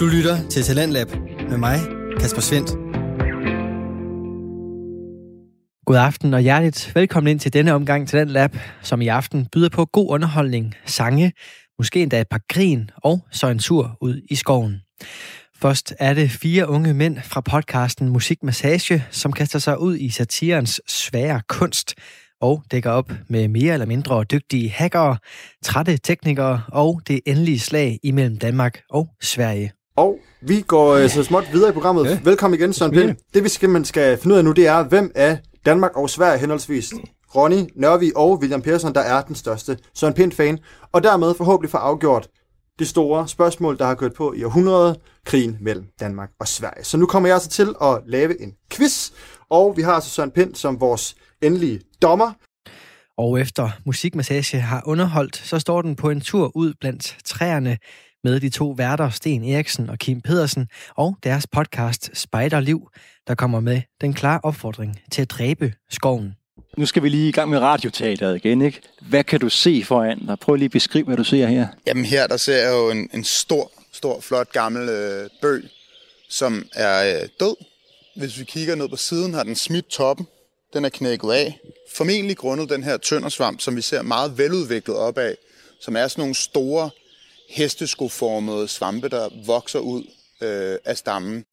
Du lytter til Talentlab med mig, Kasper Svendt. God aften og hjerteligt velkommen ind til denne omgang til den lab, som i aften byder på god underholdning, sange, måske endda et par grin og så en tur ud i skoven. Først er det fire unge mænd fra podcasten Musik Massage, som kaster sig ud i satirens svære kunst og dækker op med mere eller mindre dygtige hackere, trætte teknikere og det endelige slag imellem Danmark og Sverige. Og vi går øh, så småt videre i programmet. Ja. Velkommen igen, Søren Pind. Det vi skal, skal finde ud af nu, det er, hvem af Danmark og Sverige henholdsvis Ronny, Nørvi og William Persson, der er den største Søren Pind-fan. Og dermed forhåbentlig få afgjort det store spørgsmål, der har kørt på i århundrede, krigen mellem Danmark og Sverige. Så nu kommer jeg altså til at lave en quiz, og vi har altså Søren Pind som vores endelige dommer. Og efter musikmassage har underholdt, så står den på en tur ud blandt træerne med de to værter Sten Eriksen og Kim Pedersen og deres podcast Spejderliv, der kommer med den klare opfordring til at dræbe skoven. Nu skal vi lige i gang med radioteateret igen, ikke? Hvad kan du se foran dig? Prøv lige at beskrive, hvad du ser her. Jamen her, der ser jeg jo en, en stor, stor, flot gammel øh, bøg, som er øh, død. Hvis vi kigger ned på siden, har den smidt toppen. Den er knækket af. Formentlig grundet den her tøndersvamp, som vi ser meget veludviklet op af, som er sådan nogle store hesteskoformede svampe, der vokser ud øh, af stammen.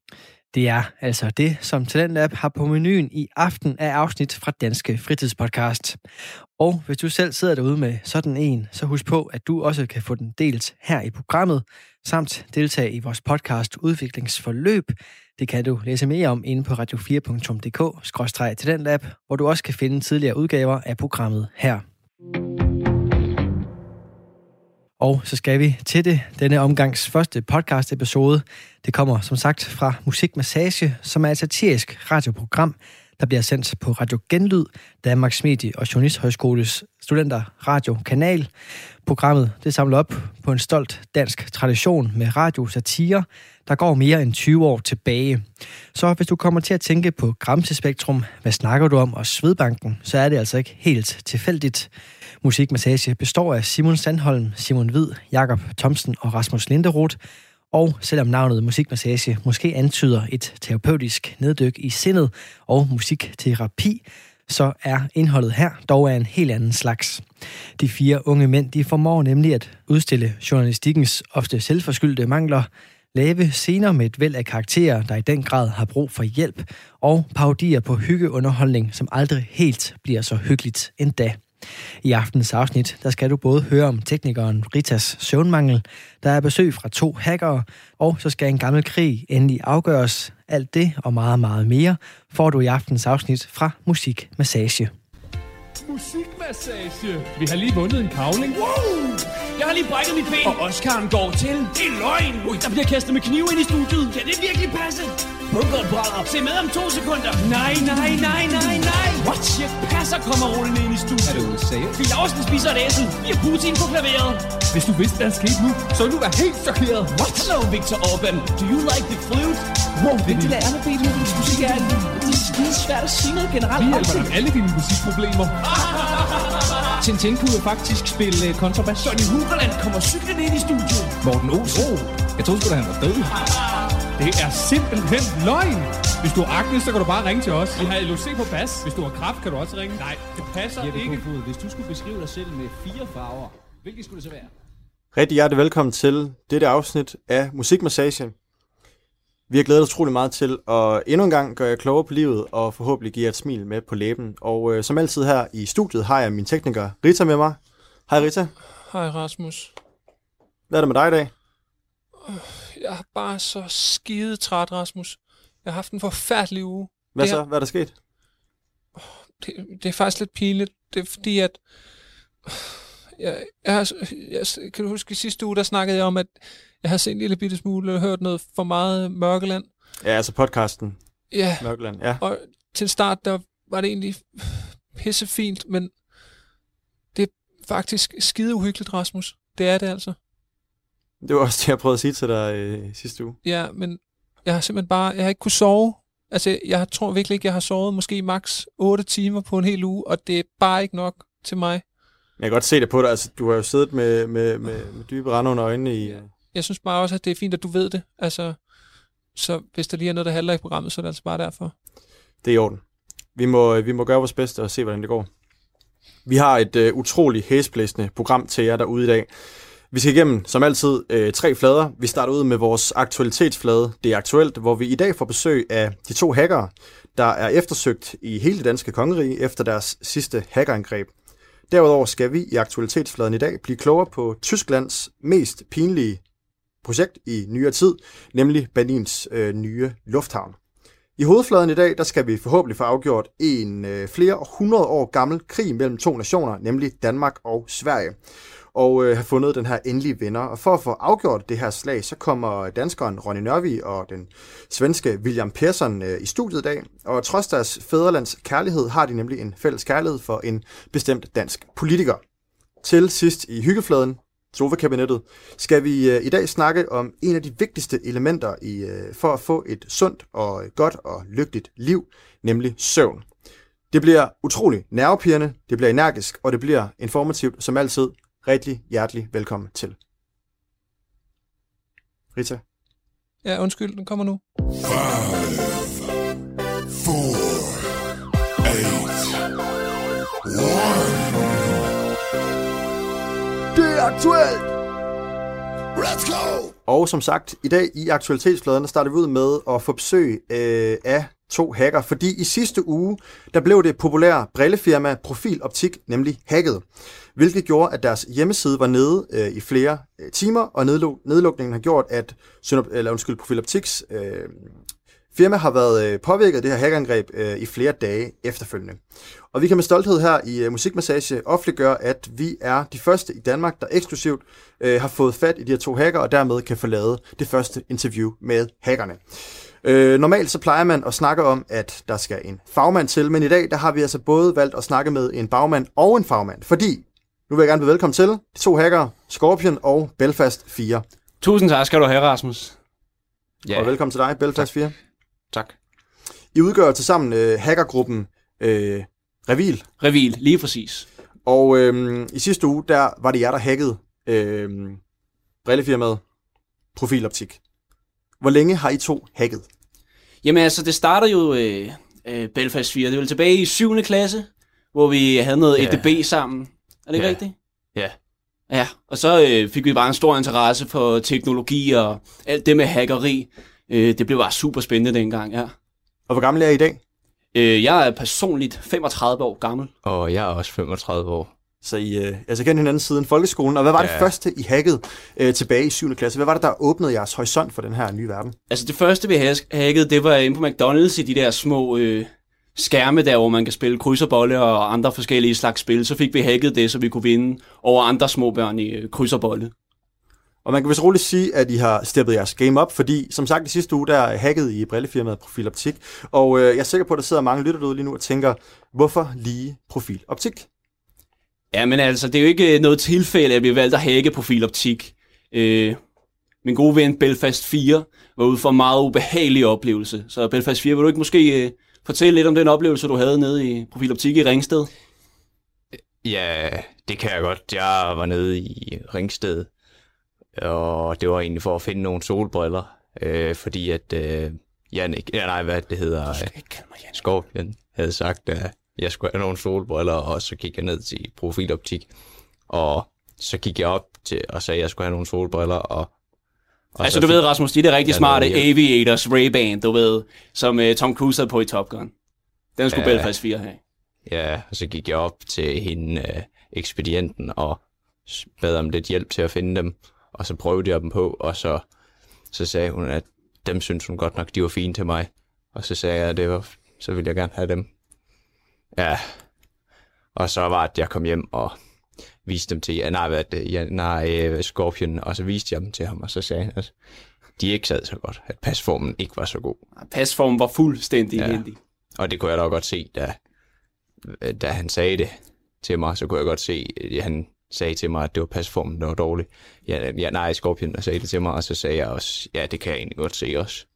Det er altså det, som Talentlab har på menuen i aften af afsnit fra Danske Fritidspodcast. Og hvis du selv sidder derude med sådan en, så husk på, at du også kan få den delt her i programmet, samt deltage i vores podcast Udviklingsforløb. Det kan du læse mere om inde på radio4.dk-talentlab, hvor du også kan finde tidligere udgaver af programmet her. Og så skal vi til det, denne omgangs første podcast episode. Det kommer som sagt fra Musikmassage, som er et satirisk radioprogram, der bliver sendt på Radio Genlyd, Danmarks Medie- og Journalisthøjskoles studenter radiokanal. Programmet det samler op på en stolt dansk tradition med radiosatire, der går mere end 20 år tilbage. Så hvis du kommer til at tænke på Gramsespektrum, hvad snakker du om, og Svedbanken, så er det altså ikke helt tilfældigt. Musikmassage består af Simon Sandholm, Simon Hvid, Jakob Thomsen og Rasmus Linderoth, og selvom navnet musikmassage måske antyder et terapeutisk neddyk i sindet og musikterapi, så er indholdet her dog af en helt anden slags. De fire unge mænd de formår nemlig at udstille journalistikkens ofte selvforskyldte mangler, lave scener med et væld af karakterer, der i den grad har brug for hjælp, og parodier på hyggeunderholdning, som aldrig helt bliver så hyggeligt endda. I aftens afsnit, der skal du både høre om teknikeren Ritas søvnmangel, der er besøg fra to hackere, og så skal en gammel krig endelig afgøres. Alt det og meget, meget mere får du i aftens afsnit fra Musik Massage. Musikmassage. Vi har lige vundet en kavling. Wow! Jeg har lige brækket mit ben. Og Oscar'en går til. Det er løgn. Ui, der bliver kastet med knive ind i studiet. Kan det virkelig passe? Bunkeren brænder. Se med om to sekunder. Nej, nej, nej, nej, nej. What? Jeg passer kommer rullende ind i studiet. Er det seriøst? Fie Lausen spiser et æsel. Vi har Putin på klaveret. Hvis du vidste, hvad der skete nu, så ville du være helt chokeret. What? Hello, Victor Orban. Do you like the flute? Wow, det er lærerne af Beethovens musik er det er skide svært at sige noget generelt. Vi hjælper dig alle dine musikproblemer. Tintin kunne jo faktisk spille uh, kontrabas. Sonny Hugerland kommer cyklen ind i studiet. Morten Olsen. Oh, jeg troede sgu da, han var død. Det er simpelthen løgn. Hvis du har akne, så kan du bare ringe til os. Vi har LOC på bas. Hvis du har kraft, kan du også ringe. Nej, det passer Jeppe ikke. Kofod, hvis du skulle beskrive dig selv med fire farver, hvilke skulle det så være? Rigtig hjertelig velkommen til dette afsnit af Musikmassage. Vi har glædet os utrolig meget til at endnu en gang gøre jer klogere på livet og forhåbentlig give jer et smil med på læben. Og øh, som altid her i studiet har jeg min tekniker Rita med mig. Hej Rita. Hej Rasmus. Hvad er det med dig i dag? Jeg er bare så skide træt, Rasmus. Jeg har haft en forfærdelig uge. Hvad det så? her- Hvad er der sket? Det, det er faktisk lidt pinligt. Det er fordi, at... Jeg, jeg, jeg, kan du huske, i sidste uge, der snakkede jeg om, at jeg har set en lille bitte smule og hørt noget for meget Mørkeland. Ja, altså podcasten Ja, Mørkeland. Ja. og til start, der var det egentlig pissefint, men det er faktisk skide uhyggeligt, Rasmus. Det er det altså. Det var også det, jeg prøvede at sige til dig øh, sidste uge. Ja, men jeg har simpelthen bare, jeg har ikke kunne sove. Altså, jeg tror virkelig ikke, jeg har sovet måske maks 8 timer på en hel uge, og det er bare ikke nok til mig. Jeg kan godt se det på dig. Altså, du har jo siddet med, med, med, med dybe rande under øjnene i, Ja. jeg synes bare også, at det er fint, at du ved det. Altså, så hvis der lige er noget, der handler i programmet, så er det altså bare derfor. Det er i orden. Vi må, vi må gøre vores bedste og se, hvordan det går. Vi har et øh, utroligt hæsblæsende program til jer derude i dag. Vi skal igennem, som altid, øh, tre flader. Vi starter ud med vores aktualitetsflade. Det er aktuelt, hvor vi i dag får besøg af de to hackere, der er eftersøgt i hele det danske kongerige efter deres sidste hackerangreb. Derudover skal vi i aktualitetsfladen i dag blive klogere på Tysklands mest pinlige projekt i nyere tid, nemlig Berlins øh, nye lufthavn. I hovedfladen i dag, der skal vi forhåbentlig få afgjort en øh, flere hundrede år gammel krig mellem to nationer, nemlig Danmark og Sverige og øh, have fundet den her endelige vinder. Og for at få afgjort det her slag, så kommer danskeren Ronny Nørvi og den svenske William Persson øh, i studiet i dag. Og trods deres fædrelands kærlighed, har de nemlig en fælles kærlighed for en bestemt dansk politiker. Til sidst i hyggefladen, sofa-kabinettet, skal vi øh, i dag snakke om en af de vigtigste elementer i, øh, for at få et sundt og godt og lykkeligt liv, nemlig søvn. Det bliver utrolig nervepirrende, det bliver energisk, og det bliver informativt som altid rigtig hjertelig velkommen til. Rita? Ja, undskyld, den kommer nu. Five, four, eight, one. Det er aktuelt! Let's go! Og som sagt, i dag i aktualitetsfladen, der starter vi ud med at få besøg øh, af to hacker, fordi i sidste uge, der blev det populære brillefirma Profil Optik nemlig hacket, hvilket gjorde, at deres hjemmeside var nede øh, i flere øh, timer, og nedluk- nedlukningen har gjort, at eller, undskyld, Profiloptics øh, firma har været øh, påvirket af det her hackerangreb øh, i flere dage efterfølgende. Og vi kan med stolthed her i øh, Musikmassage offentliggøre, at vi er de første i Danmark, der eksklusivt øh, har fået fat i de her to hacker, og dermed kan få lavet det første interview med hackerne. Øh, normalt så plejer man at snakke om, at der skal en fagmand til, men i dag der har vi altså både valgt at snakke med en bagmand og en fagmand, fordi nu vil jeg gerne byde velkommen til de to hackere, Scorpion og Belfast 4. Tusind tak skal du have, Rasmus. Ja. Og velkommen til dig, Belfast 4. Tak. I udgør til sammen øh, hackergruppen øh, Revil. Revil, lige præcis. Og øh, i sidste uge, der var det jer, der hackede øh, brillefirmaet Profiloptik. Hvor længe har I to hacket? Jamen altså, det starter jo øh, øh, Belfast 4. Det var tilbage i 7. klasse, hvor vi havde noget ja. EDB sammen. Er det ikke ja. rigtigt? Ja. Ja, og så øh, fik vi bare en stor interesse for teknologi og alt det med hackeri. Øh, det blev bare super spændende dengang, ja. Og hvor gammel er I i dag? Øh, jeg er personligt 35 år gammel. Og jeg er også 35 år. Så I øh, altså kendt hinanden siden folkeskolen. Og hvad var ja. det første, I hackede øh, tilbage i 7. klasse? Hvad var det, der åbnede jeres horisont for den her nye verden? Altså det første, vi hackede, det var inde på McDonald's i de der små øh, skærme der, hvor man kan spille krydserbolle og andre forskellige slags spil. Så fik vi hacket det, så vi kunne vinde over andre små børn i øh, krydserbolle. Og man kan vist roligt sige, at I har steppet jeres game op, fordi som sagt i sidste uge, der hackede I brillefirmaet Profil Optik. Og øh, jeg er sikker på, at der sidder mange lytter derude lige nu og tænker, hvorfor lige Profil Optik? Ja, men altså, det er jo ikke noget tilfælde, at vi valgte at hacke Profiloptik. Øh, min gode ven Belfast 4 var ude for en meget ubehagelig oplevelse. Så Belfast 4, vil du ikke måske øh, fortælle lidt om den oplevelse, du havde nede i Profiloptik i Ringsted? Ja, det kan jeg godt. Jeg var nede i Ringsted, og det var egentlig for at finde nogle solbriller, øh, fordi at øh, Jannik, ja, nej, hvad det hedder, Skorpion havde sagt, at jeg skulle have nogle solbriller, og så gik jeg ned til profiloptik, og så gik jeg op til og sagde, at jeg skulle have nogle solbriller, og altså, du ved, Rasmus, de er rigtig smarte Aviators Ray-Ban, du ved, som uh, Tom Cruise havde på i Top Gun. Den skulle ja, Belfast 4 have. Ja, og så gik jeg op til hende, uh, ekspedienten, og bad om lidt hjælp til at finde dem, og så prøvede jeg dem på, og så, så sagde hun, at dem synes hun godt nok, de var fine til mig. Og så sagde jeg, at det var, så ville jeg gerne have dem. Ja, og så var det, at jeg kom hjem og viste dem til, ja, nej, hvad det, ja, nej, øh, Scorpion, og så viste jeg dem til ham, og så sagde han, at de ikke sad så godt, at pasformen ikke var så god. Pasformen var fuldstændig ja. elendig. Og det kunne jeg da godt se, da, da han sagde det til mig, så kunne jeg godt se, at han sagde til mig, at det var pasformen, der var dårlig. Ja, ja nej, Scorpion der sagde det til mig, og så sagde jeg også, ja, det kan jeg egentlig godt se også.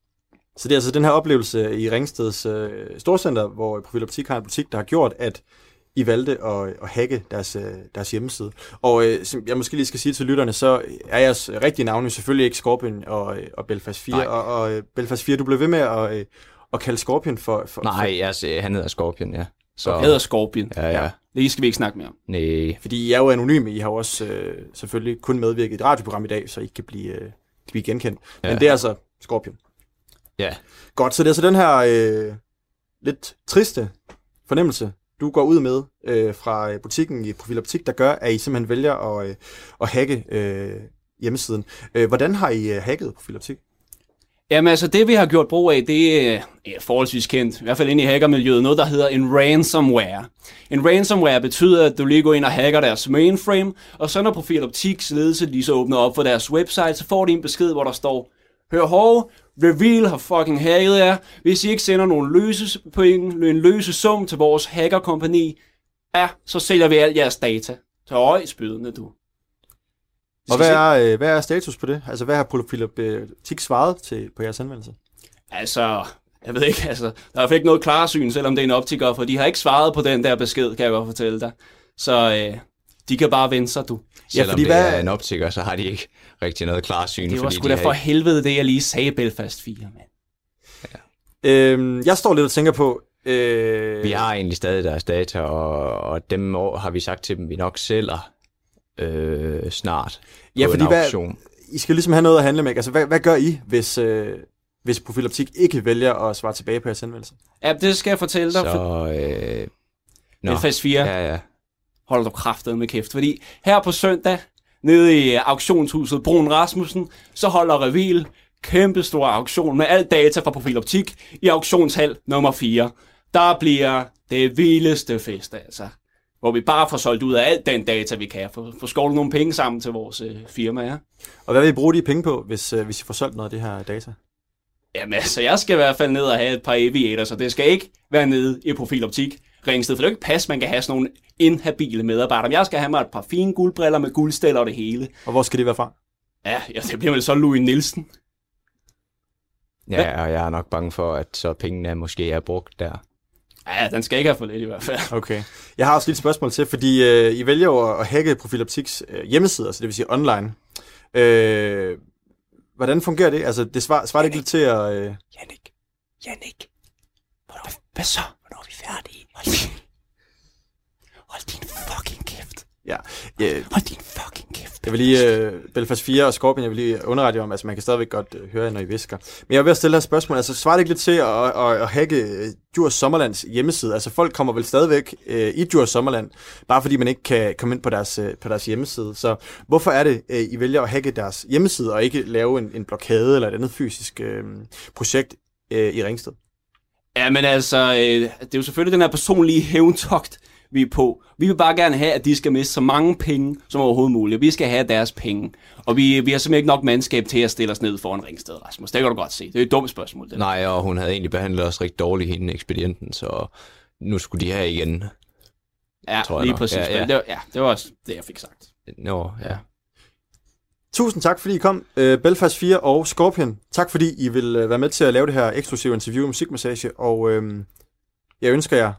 Så det er altså den her oplevelse i Ringsteds øh, Storcenter, hvor Profil Optik har en butik, der har gjort, at I valgte at, at hacke deres, øh, deres hjemmeside. Og øh, som jeg måske lige skal sige til lytterne, så er jeres rigtige navne selvfølgelig ikke Scorpion og, øh, og Belfast 4. Nej. Og, og øh, Belfast 4, du blev ved med at, øh, at kalde Scorpion for... for Nej, altså, han hedder Scorpion, ja. Så hedder Scorpion. Ja, ja. Det skal vi ikke snakke mere om. Nej. Fordi I er jo anonyme, I har jo også øh, selvfølgelig kun medvirket i et radioprogram i dag, så I kan blive, øh, kan blive genkendt. Ja. Men det er altså Scorpion. Ja. Godt, så det er så den her øh, lidt triste fornemmelse, du går ud med øh, fra øh, butikken i Profil Optik, der gør, at I simpelthen vælger at, øh, at hacke øh, hjemmesiden. Øh, hvordan har I øh, hacket Profil Optik? Jamen altså, det vi har gjort brug af, det er ja, forholdsvis kendt, i hvert fald inde i hackermiljøet, noget der hedder en ransomware. En ransomware betyder, at du lige går ind og hacker deres mainframe, og så når Profil Optiks ledelse lige så åbner op for deres website, så får de en besked, hvor der står, Hør hov, Reveal har fucking hacket jer. Hvis I ikke sender nogle løse penge, en løse sum til vores hackerkompani, ja, så sælger vi alt jeres data. Så øj, spydende du. Og hvad er, øh, hvad er status på det? Altså, hvad har Profil Optik svaret til, på jeres anvendelse? Altså, jeg ved ikke, altså, der er ikke noget klarsyn, selvom det er en optiker, for de har ikke svaret på den der besked, kan jeg godt fortælle dig. Så øh, de kan bare vende sig, du. Selvom ja, fordi det hvad... er en optiker, så har de ikke rigtig noget klarsyn. Det var fordi sgu da for ikke... helvede det, jeg lige sagde Belfast 4, mand. Øhm, jeg står lidt og tænker på... Øh... Vi har egentlig stadig deres data, og, og dem år har vi sagt til dem, vi nok sælger øh, snart Ja, på fordi en hvad. I skal ligesom have noget at handle med. Altså, hvad, hvad gør I, hvis, øh, hvis Profil Optik ikke vælger at svare tilbage på jeres henvendelse? Ja, det skal jeg fortælle dig. Så, øh... Nå, Belfast 4. Ja, ja. Hold du kraftet med kæft. Fordi her på søndag, nede i auktionshuset Brun Rasmussen, så holder Reveal kæmpe stor auktion med alt data fra Profil Optik i auktionshal nummer 4. Der bliver det vildeste fest, altså. Hvor vi bare får solgt ud af alt den data, vi kan. Få, få skovlet nogle penge sammen til vores øh, firma, ja. Og hvad vil I bruge de penge på, hvis, øh, hvis I får solgt noget af det her data? Jamen altså, jeg skal i hvert fald ned og have et par aviator, så det skal ikke være nede i Profiloptik Ringsted, for det er jo ikke pas, man kan have sådan nogle inhabile medarbejdere. Men jeg skal have mig et par fine guldbriller med guldstæller og det hele. Og hvor skal det være fra? Ja, ja det bliver vel så Louis Nielsen. Ja, og jeg er nok bange for, at så pengene måske er brugt der. Ja, den skal ikke have for lidt i hvert fald. Okay. Jeg har også lidt spørgsmål til, fordi øh, I vælger jo at hacke Profil Optiks øh, hjemmesider, så det vil sige online. Øh, hvordan fungerer det? Altså, det svarer, svarer det ikke lidt til at... Øh... Jannik, Jannik, hvornår, hvad så? Hvornår er vi færdige? Hold din, hold din fucking kæft. Ja. Øh, hold din fucking kæft. Jeg vil lige, øh, Belfast 4 og Scorpion, jeg vil lige underrette jer om, altså man kan stadigvæk godt øh, høre jer, når I visker. Men jeg vil stille et spørgsmål, altså svarer det ikke lidt til at, at, at hacke øh, Djurs Sommerlands hjemmeside? Altså folk kommer vel stadigvæk øh, i Djurs Sommerland, bare fordi man ikke kan komme ind på deres, øh, på deres hjemmeside. Så hvorfor er det, øh, I vælger at hacke deres hjemmeside, og ikke lave en, en blokade eller et andet fysisk øh, projekt øh, i Ringsted? Ja, men altså, øh, det er jo selvfølgelig den her personlige hævntogt, vi er på. Vi vil bare gerne have, at de skal miste så mange penge som overhovedet muligt. Vi skal have deres penge. Og vi, vi har simpelthen ikke nok mandskab til at stille os ned foran Ringsted, Rasmus. Det kan du godt se. Det er et dumt spørgsmål. Det. Nej, og hun havde egentlig behandlet os rigtig dårligt, hende ekspedienten, så nu skulle de have igen. Ja, tror jeg lige nok. præcis. Ja, ja. Det, var, ja, det var også det, jeg fik sagt. Nå, ja. Tusind tak, fordi I kom. Uh, Belfast 4 og Scorpion. Tak, fordi I vil uh, være med til at lave det her eksklusive interview i Musikmassage. Og uh, jeg ønsker jer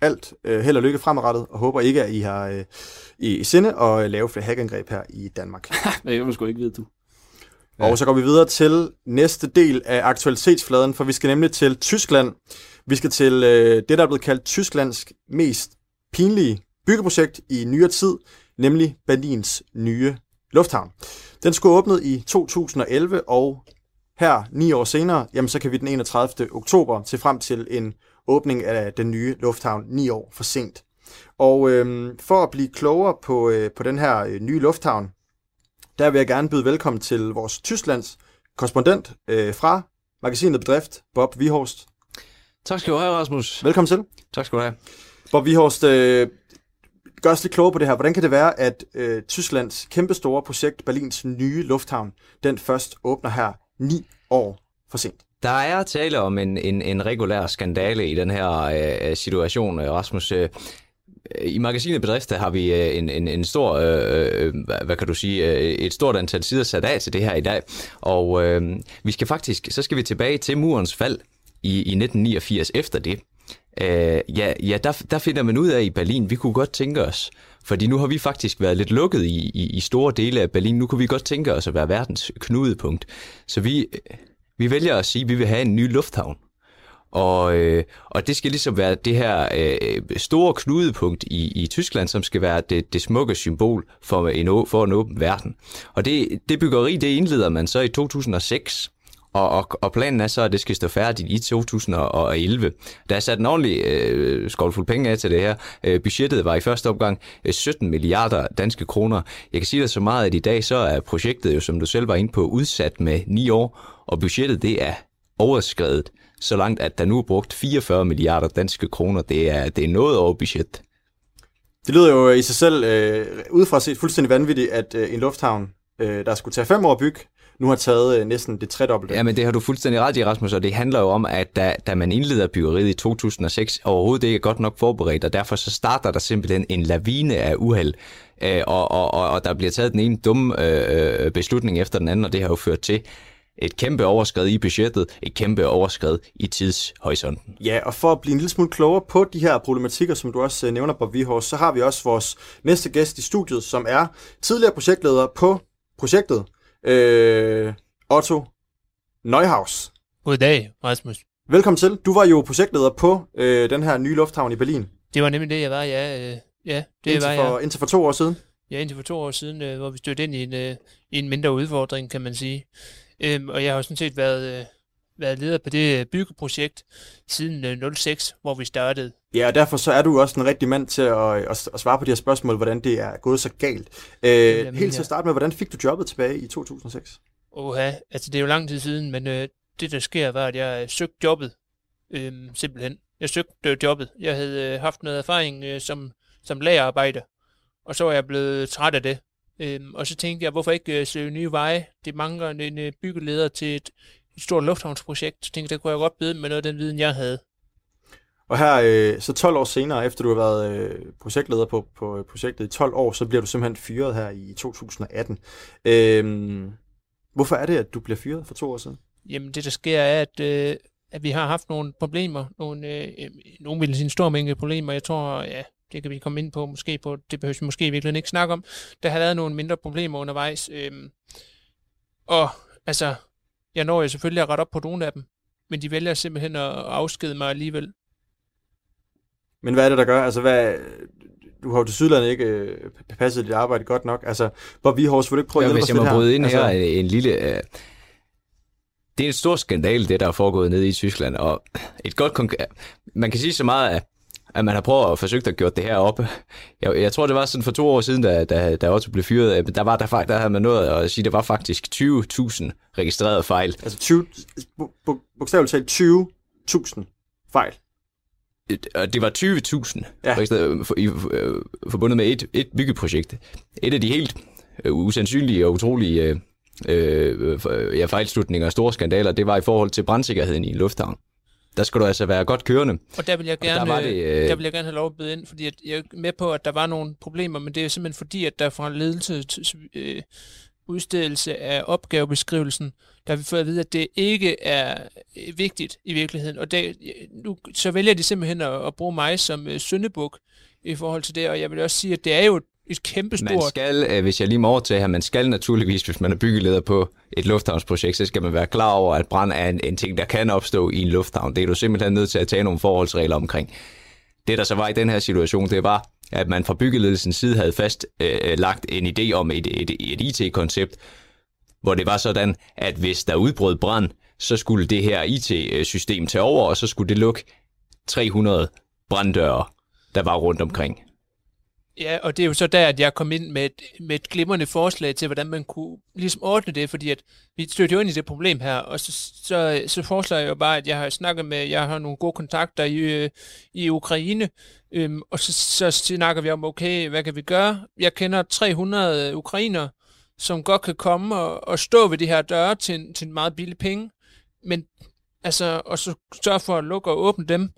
alt uh, held og lykke fremadrettet, og håber ikke, at I har uh, i, i sinde at uh, lave flere hackangreb her i Danmark. det kan man sgu ikke vide, du. Og så går vi videre til næste del af aktualitetsfladen, for vi skal nemlig til Tyskland. Vi skal til uh, det, der er blevet kaldt Tysklands mest pinlige byggeprojekt i nyere tid, nemlig Berlins nye lufthavn. Den skulle åbnet i 2011, og her ni år senere, jamen så kan vi den 31. oktober se frem til en åbning af den nye lufthavn ni år for sent. Og øhm, for at blive klogere på, øh, på den her øh, nye lufthavn, der vil jeg gerne byde velkommen til vores Tysklands korrespondent øh, fra magasinet Bedrift, Bob Vihorst. Tak skal du have, Rasmus. Velkommen til. Tak skal du have. Bob Vihorst, øh, gør os lidt klogere på det her. Hvordan kan det være, at øh, Tysklands kæmpestore projekt, Berlins nye lufthavn, den først åbner her ni år for sent? Der er tale om en, en, en regulær skandale i den her øh, øh situation, øh, Rasmus. Øh, øh, I magasinet Bedrifter har vi en, en, en stor, øh, hvad, kan du sige, et stort antal sider sat af til det her i dag. Og øh, vi skal faktisk, så skal vi tilbage til murens fald i, i 1989 efter det. Øh, ja, ja der, der finder man ud af i Berlin, vi kunne godt tænke os, fordi nu har vi faktisk været lidt lukket i, i, i store dele af Berlin, nu kunne vi godt tænke os at være verdens knudepunkt. Så vi, øh, vi vælger at sige, at vi vil have en ny lufthavn. Og, øh, og det skal ligesom være det her øh, store knudepunkt i, i Tyskland, som skal være det, det smukke symbol for en, for en åben verden. Og det, det byggeri, det indleder man så i 2006. Og, og, og planen er så, at det skal stå færdigt i 2011. Der er sat en ordentlig øh, skovfuld penge af til det her. Øh, budgettet var i første opgang 17 øh, milliarder danske kroner. Jeg kan sige dig så meget, at i dag så er projektet jo, som du selv var inde på, udsat med 9 år, og budgettet det er overskrevet så langt, at der nu er brugt 44 milliarder danske kroner. Det er, det er noget over budget. Det lyder jo øh, i sig selv øh, udefra set fuldstændig vanvittigt, at øh, en lufthavn, øh, der skulle tage fem år at bygge, nu har taget øh, næsten det tredobbelte. Ja, men det har du fuldstændig ret i, Rasmus, og det handler jo om, at da, da man indleder byggeriet i 2006, overhovedet ikke er godt nok forberedt, og derfor så starter der simpelthen en lavine af uheld, øh, og, og, og, og der bliver taget den ene dumme øh, øh, beslutning efter den anden, og det har jo ført til, et kæmpe overskred i budgettet, et kæmpe overskred i tidshorisonten. Ja, og for at blive en lille smule klogere på de her problematikker, som du også nævner, Bob Vihors, så har vi også vores næste gæst i studiet, som er tidligere projektleder på projektet, øh, Otto Neuhaus. Goddag, Rasmus. Velkommen til. Du var jo projektleder på øh, den her nye lufthavn i Berlin. Det var nemlig det, jeg var, ja. Øh, ja det indtil var for, jeg. Indtil for to år siden? Ja, indtil for to år siden, øh, hvor vi stødte ind i en, øh, i en mindre udfordring, kan man sige. Øhm, og jeg har sådan set været, øh, været leder på det byggeprojekt siden øh, 06, hvor vi startede. Ja, og derfor så er du også en rigtig mand til at, at, at svare på de her spørgsmål, hvordan det er gået så galt. Øh, Jamen, helt til at starte med, hvordan fik du jobbet tilbage i 2006? Oha, altså det er jo lang tid siden, men øh, det der sker var, at jeg øh, søgte jobbet, øh, simpelthen. Jeg søgte øh, jobbet. Jeg havde øh, haft noget erfaring øh, som, som lagerarbejder, og så var jeg blevet træt af det. Øhm, og så tænkte jeg, hvorfor ikke øh, søge nye veje? Det mangler en øh, byggeleder til et, et stort lufthavnsprojekt. Så tænkte jeg, der kunne jeg godt byde med noget af den viden, jeg havde. Og her, øh, så 12 år senere, efter du har været øh, projektleder på, på øh, projektet i 12 år, så bliver du simpelthen fyret her i 2018. Øh, hvorfor er det, at du bliver fyret for to år siden? Jamen det, der sker, er, at, øh, at vi har haft nogle problemer. Nogle, øh, øh, nogle vil sige en stor mængde problemer. Jeg tror, ja, det kan vi komme ind på, måske på, det behøver vi måske i virkeligheden ikke snakke om. Der har været nogle mindre problemer undervejs. Øhm, og altså, jeg når jo selvfølgelig at rette op på nogle af dem, men de vælger simpelthen at afskede mig alligevel. Men hvad er det, der gør? Altså, hvad, du har jo til Sydland ikke øh, passet dit arbejde godt nok. Altså, Bob Vihors, vil du ikke prøve at Ja, hjælpe hvis os jeg lidt må bryde her? ind altså, her, en lille... Øh, det er en stor skandal, det der er foregået nede i Tyskland, og et godt konk- man kan sige så meget, at, at man har prøvet at forsøge at gøre det her op. Jeg, jeg tror, det var sådan for to år siden, da, da, da Otto blev fyret, øh, der var der, der havde man nået at sige, at der var faktisk 20.000 registrerede fejl. Altså 20, bu- bu- bogstaveligt talt 20.000 fejl. Og det var 20.000 ja. for, i, øh, forbundet med et, et byggeprojekt. Et af de helt øh, usandsynlige og utrolige øh, øh, ja, fejlslutninger og store skandaler, det var i forhold til brandsikkerheden i en lufthavn. Der skulle du altså være godt kørende. Og der vil jeg Og der gerne, var det, øh, der vil jeg gerne have lov at byde ind, fordi at jeg er med på, at der var nogle problemer, men det er simpelthen fordi, at der fra ledelse øh, udstedelse af opgavebeskrivelsen, der har vi fået at vide, at det ikke er øh, vigtigt i virkeligheden. Og det, nu, så vælger de simpelthen at, at bruge mig som øh, syndebuk i forhold til det, og jeg vil også sige, at det er jo et kæmpe Man stort... skal, øh, hvis jeg lige må overtage her, man skal naturligvis, hvis man er byggeleder på et lufthavnsprojekt, så skal man være klar over, at brand er en, en ting, der kan opstå i en lufthavn. Det er du simpelthen nødt til at tage nogle forholdsregler omkring. Det, der så var i den her situation, det var, at man fra byggeledelsens side havde fast øh, lagt en idé om et, et, et IT-koncept, hvor det var sådan, at hvis der udbrød brand, så skulle det her IT-system tage over, og så skulle det lukke 300 branddøre, der var rundt omkring. Ja, og det er jo så der, at jeg kom ind med et, med et glimrende forslag til, hvordan man kunne ligesom ordne det, fordi at vi stødte jo ind i det problem her, og så, så, så foreslår jeg jo bare, at jeg har snakket med, jeg har nogle gode kontakter i, øh, i Ukraine, øhm, og så, så snakker vi om, okay, hvad kan vi gøre? Jeg kender 300 ukrainer, som godt kan komme og, og stå ved de her døre til til en meget billig penge, men altså, og så sørge for at lukke og åbne dem,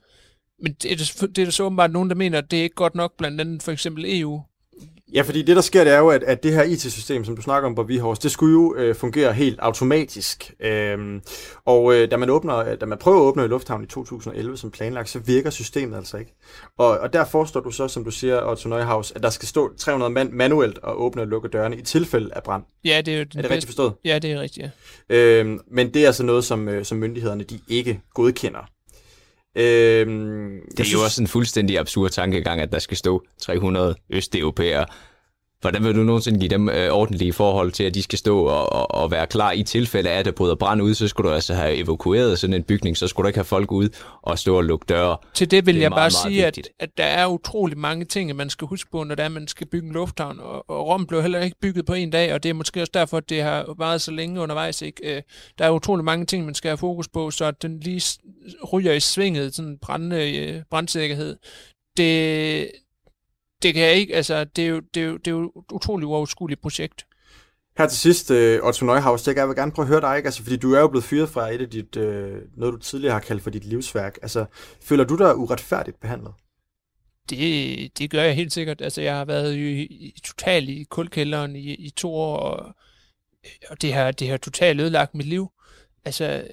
men det er, det, er der så åbenbart nogen, der mener, at det er ikke godt nok, blandt andet for eksempel EU. Ja, fordi det, der sker, det er jo, at, at det her IT-system, som du snakker om på Vihorst, det skulle jo øh, fungere helt automatisk. Øhm, og øh, da, man åbner, da man prøver at åbne Lufthavn i 2011 som planlagt, så virker systemet altså ikke. Og, og der forestår du så, som du siger, Otto Neuhaus, at der skal stå 300 mand manuelt og åbne og lukke dørene i tilfælde af brand. Ja, det er jo Er det rigtigt forstået? Ja, det er rigtigt, ja. Øhm, men det er altså noget, som, øh, som myndighederne de ikke godkender. Øhm, Det er jo også en fuldstændig absurd tankegang, at der skal stå 300 østeuropæere. Hvordan vil du nogensinde give dem øh, ordentlige forhold til, at de skal stå og, og, og være klar i tilfælde af, at der bryder brand ud, så skulle du altså have evakueret sådan en bygning, så skulle du ikke have folk ud og stå og lukke døre. Til det vil Det jeg meget, bare meget sige, at, vigtigt. at der er utrolig mange ting, man skal huske på, når det er, man skal bygge en lufthavn. Og, og Rom blev heller ikke bygget på en dag, og det er måske også derfor, at det har varet så længe undervejs. Ikke? Øh, Der er utrolig mange ting, man skal have fokus på, så at den lige ryger i svinget, sådan brændende, øh, brandsikkerhed. Det, det kan jeg ikke, altså, det er jo, det er jo, det er jo et utroligt uoverskueligt projekt. Her til sidst, øh, Otto Neuhaus, jeg vil gerne prøve at høre dig, ikke? Altså, fordi du er jo blevet fyret fra et af dit, øh, noget du tidligere har kaldt for dit livsværk. Altså, føler du dig uretfærdigt behandlet? Det, det gør jeg helt sikkert. Altså, jeg har været i, i totalt i kulkælderen i, i to år, og, og det, har, det har totalt ødelagt mit liv. Altså,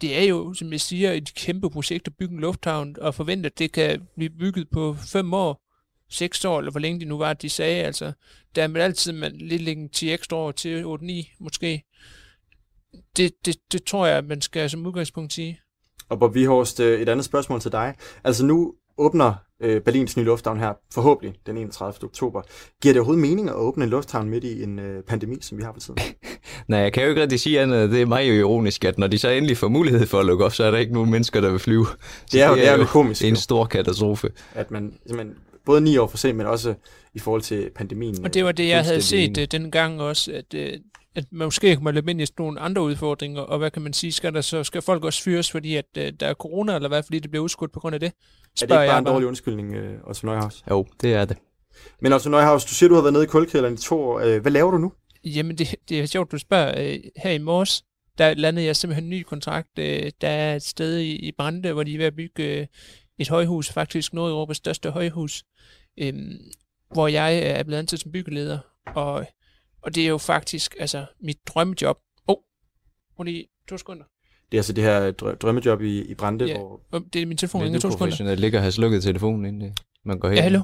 det er jo, som jeg siger, et kæmpe projekt at bygge en lufthavn, og forvente, at det kan blive bygget på fem år, seks år, eller hvor længe det nu var, de sagde. Altså, der er man altid man lidt lægge 10 ekstra år til 8-9 måske. Det, det, det tror jeg, man skal som udgangspunkt sige. Og Bob Vihorst, øh, et andet spørgsmål til dig. Altså, nu åbner øh, Berlins nye lufthavn her, forhåbentlig den 31. oktober. Giver det overhovedet mening at åbne en lufthavn midt i en øh, pandemi, som vi har på tiden? Nej, jeg kan jo ikke rigtig sige andet. Det er meget jo ironisk, at når de så endelig får mulighed for at lukke op, så er der ikke nogen mennesker, der vil flyve. Så Det er jo, det er jo komisk. en jo. stor katastrofe. At man simpelthen, både ni år for sent, men også i forhold til pandemien. Og det var det, jeg havde set uh, den gang også, at, uh, at man måske kunne løbe ind i nogle andre udfordringer, og hvad kan man sige, skal der så skal folk også fyres, fordi at uh, der er corona, eller hvad, fordi det bliver udskudt på grund af det? Er det Spørger ikke bare jeg en dårlig undskyldning, øh, Otto Neuhaus? Jo, det er det. Men Otto Neuhaus, du siger, du har været nede i kulkælderen i to år. Øh, Hvad laver du nu? Jamen, det, det er sjovt, du spørger. Uh, her i morges, der landede jeg simpelthen en ny kontrakt. Uh, der er et sted i, i Brande, hvor de er ved at bygge uh, et højhus, faktisk Nordeuropas største højhus, um, hvor jeg er blevet ansat som byggeleder. Og, og det er jo faktisk altså mit drømmejob. Åh, oh, må lige to sekunder. Det er altså det her drø- drømmejob i, i Brande, Ja, hvor... det er min telefon, ringer du to sekunder. professionelt ligger og har slukket telefonen, inden det- man går hen. Ja, hallo?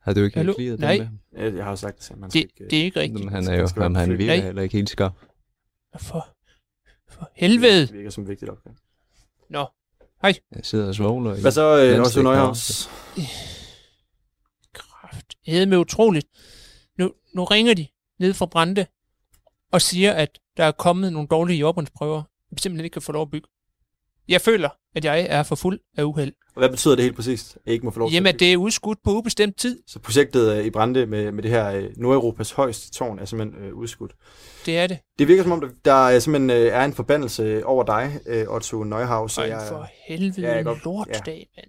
Har du ikke Nej. den med ham? Øh, Jeg har jo sagt, at man skal Det, ikke... det er ikke rigtigt. Han er jo, jamen, han virker Nej. heller ikke helt skarp. For, for helvede. Det virker som et vigtigt opgave. Nå, hej. Jeg sidder og svogler. Hvad så, øh, Otto Neuhaus? Det med utroligt. Nu, nu ringer de ned fra Brande og siger, at der er kommet nogle dårlige jordbundsprøver, vi simpelthen ikke kan få lov at bygge. Jeg føler, at jeg er for fuld af uheld. Og hvad betyder det helt præcist, at I ikke må få lov til Jamen, at at det er udskudt på ubestemt tid. Så projektet øh, i Brande med, med det her øh, Nordeuropas højeste tårn er simpelthen øh, udskudt. Det er det. Det virker som om, der- der simpelthen øh, er en forbandelse over dig, øh, Otto Neuhaus. Og jeg- for helvede Ja, jeg godt- lortdag, mand.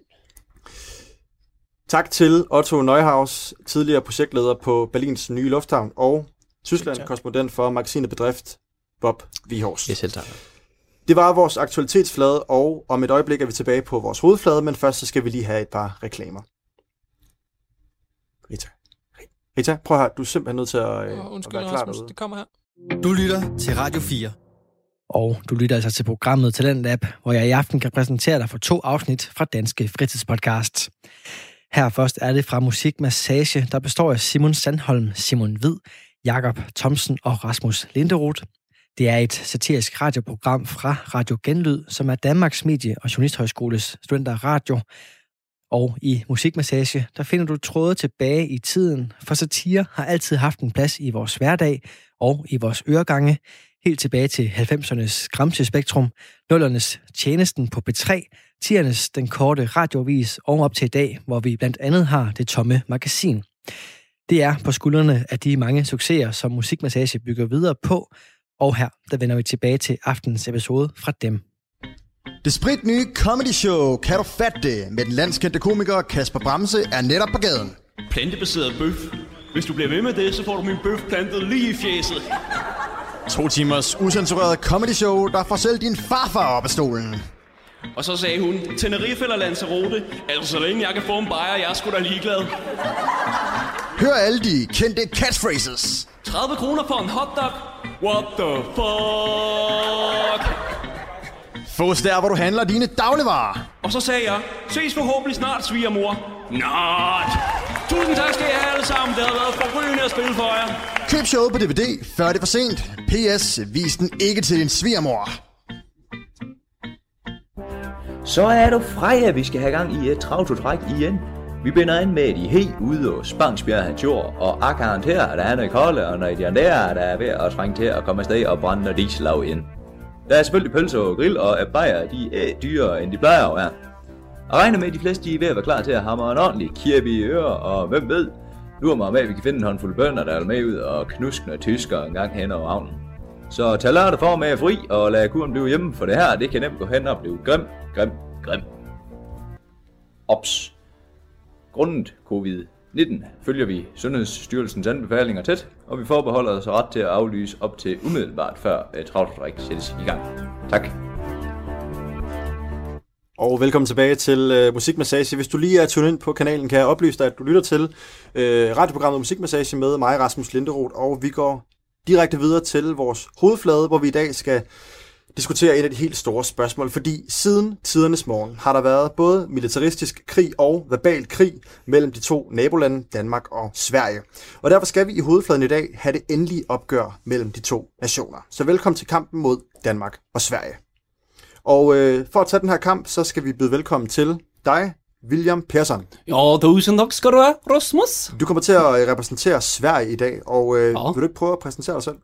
Tak til Otto Neuhaus, tidligere projektleder på Berlins nye lufthavn, og Tyskland-korrespondent for magasinet Bedrift, Bob Vihorst. Ja, selv tak. Det var vores aktualitetsflade, og om et øjeblik er vi tilbage på vores hovedflade, men først så skal vi lige have et par reklamer. Rita. Rita, prøv at høre, du er simpelthen nødt til at, øh, Åh, at Undskyld, være klar Rasmus, derude. det kommer her. Du lytter til Radio 4. Og du lytter altså til programmet Talent Lab, hvor jeg i aften kan præsentere dig for to afsnit fra Danske Fritidspodcast. Her først er det fra Musik Massage, der består af Simon Sandholm, Simon Hvid, Jakob Thomsen og Rasmus Linderoth. Det er et satirisk radioprogram fra Radio Genlyd, som er Danmarks Medie- og Journalisthøjskoles studenter radio. Og i Musikmassage, der finder du tråde tilbage i tiden, for satire har altid haft en plads i vores hverdag og i vores øregange, helt tilbage til 90'ernes Gramse-spektrum, 0'ernes Tjenesten på B3, 10'ernes Den Korte Radiovis og op til i dag, hvor vi blandt andet har Det Tomme Magasin. Det er på skuldrene af de mange succeser, som Musikmassage bygger videre på, og her der vender vi tilbage til aftens episode fra dem. Det spritnye comedy show Kan du fatte det? med den landskendte komiker Kasper Bremse er netop på gaden. Plantebaseret bøf. Hvis du bliver ved med det, så får du min bøf plantet lige i fjeset. To timers usensureret comedy show, der får selv din farfar op af stolen. Og så sagde hun, Tenerife eller Lanzarote, altså så længe jeg kan få en bajer, jeg er sgu da ligeglad. Hør alle de kendte catchphrases. 30 kroner for en hotdog. What the fuck? Fås der, hvor du handler dine dagligvarer. Og så sagde jeg, ses forhåbentlig snart, svigermor. Not! Tusind tak skal I have alle sammen. Det har været forrygende at spille for jer. Køb showet på DVD, før det er for sent. P.S. Vis den ikke til din svigermor. Så er du Freja, vi skal have gang i et travtotræk igen. Vi binder an med de helt ude og Spangsbjerg hans jord, og akkaren her, at han er kolde, og når de er der, der er ved at trænge til at komme afsted og brænde noget de ind. Der er selvfølgelig pølser og grill, og bajer, de er dyrere, end de plejer at være. Og regner med, at de fleste de er ved at være klar til at hamre en ordentlig kirby i ører, og hvem ved, lurer mig med, at vi kan finde en håndfuld bønder, der er med ud og knuskende tysker en gang hen over havnen. Så tag lørdag for med fri, og lad kuren blive hjemme, for det her, det kan nemt gå hen og blive grim, grim, grim. Ops. Grundet covid-19 følger vi Sundhedsstyrelsens anbefalinger tæt, og vi forbeholder os ret til at aflyse op til umiddelbart før øh, uh, travltræk sættes i gang. Tak. Og velkommen tilbage til øh, Musikmassage. Hvis du lige er tunet ind på kanalen, kan jeg oplyse dig, at du lytter til øh, radioprogrammet Musikmassage med mig, Rasmus Linderoth, og vi går direkte videre til vores hovedflade, hvor vi i dag skal diskutere et af de helt store spørgsmål, fordi siden tidernes morgen har der været både militaristisk krig og verbal krig mellem de to nabolande, Danmark og Sverige. Og derfor skal vi i hovedfladen i dag have det endelige opgør mellem de to nationer. Så velkommen til kampen mod Danmark og Sverige. Og øh, for at tage den her kamp, så skal vi byde velkommen til dig, William Persson. Ja, tusind tak skal du have, Rasmus. Du kommer til at øh, repræsentere Sverige i dag, og øh, ja. vil du ikke prøve at præsentere dig selv?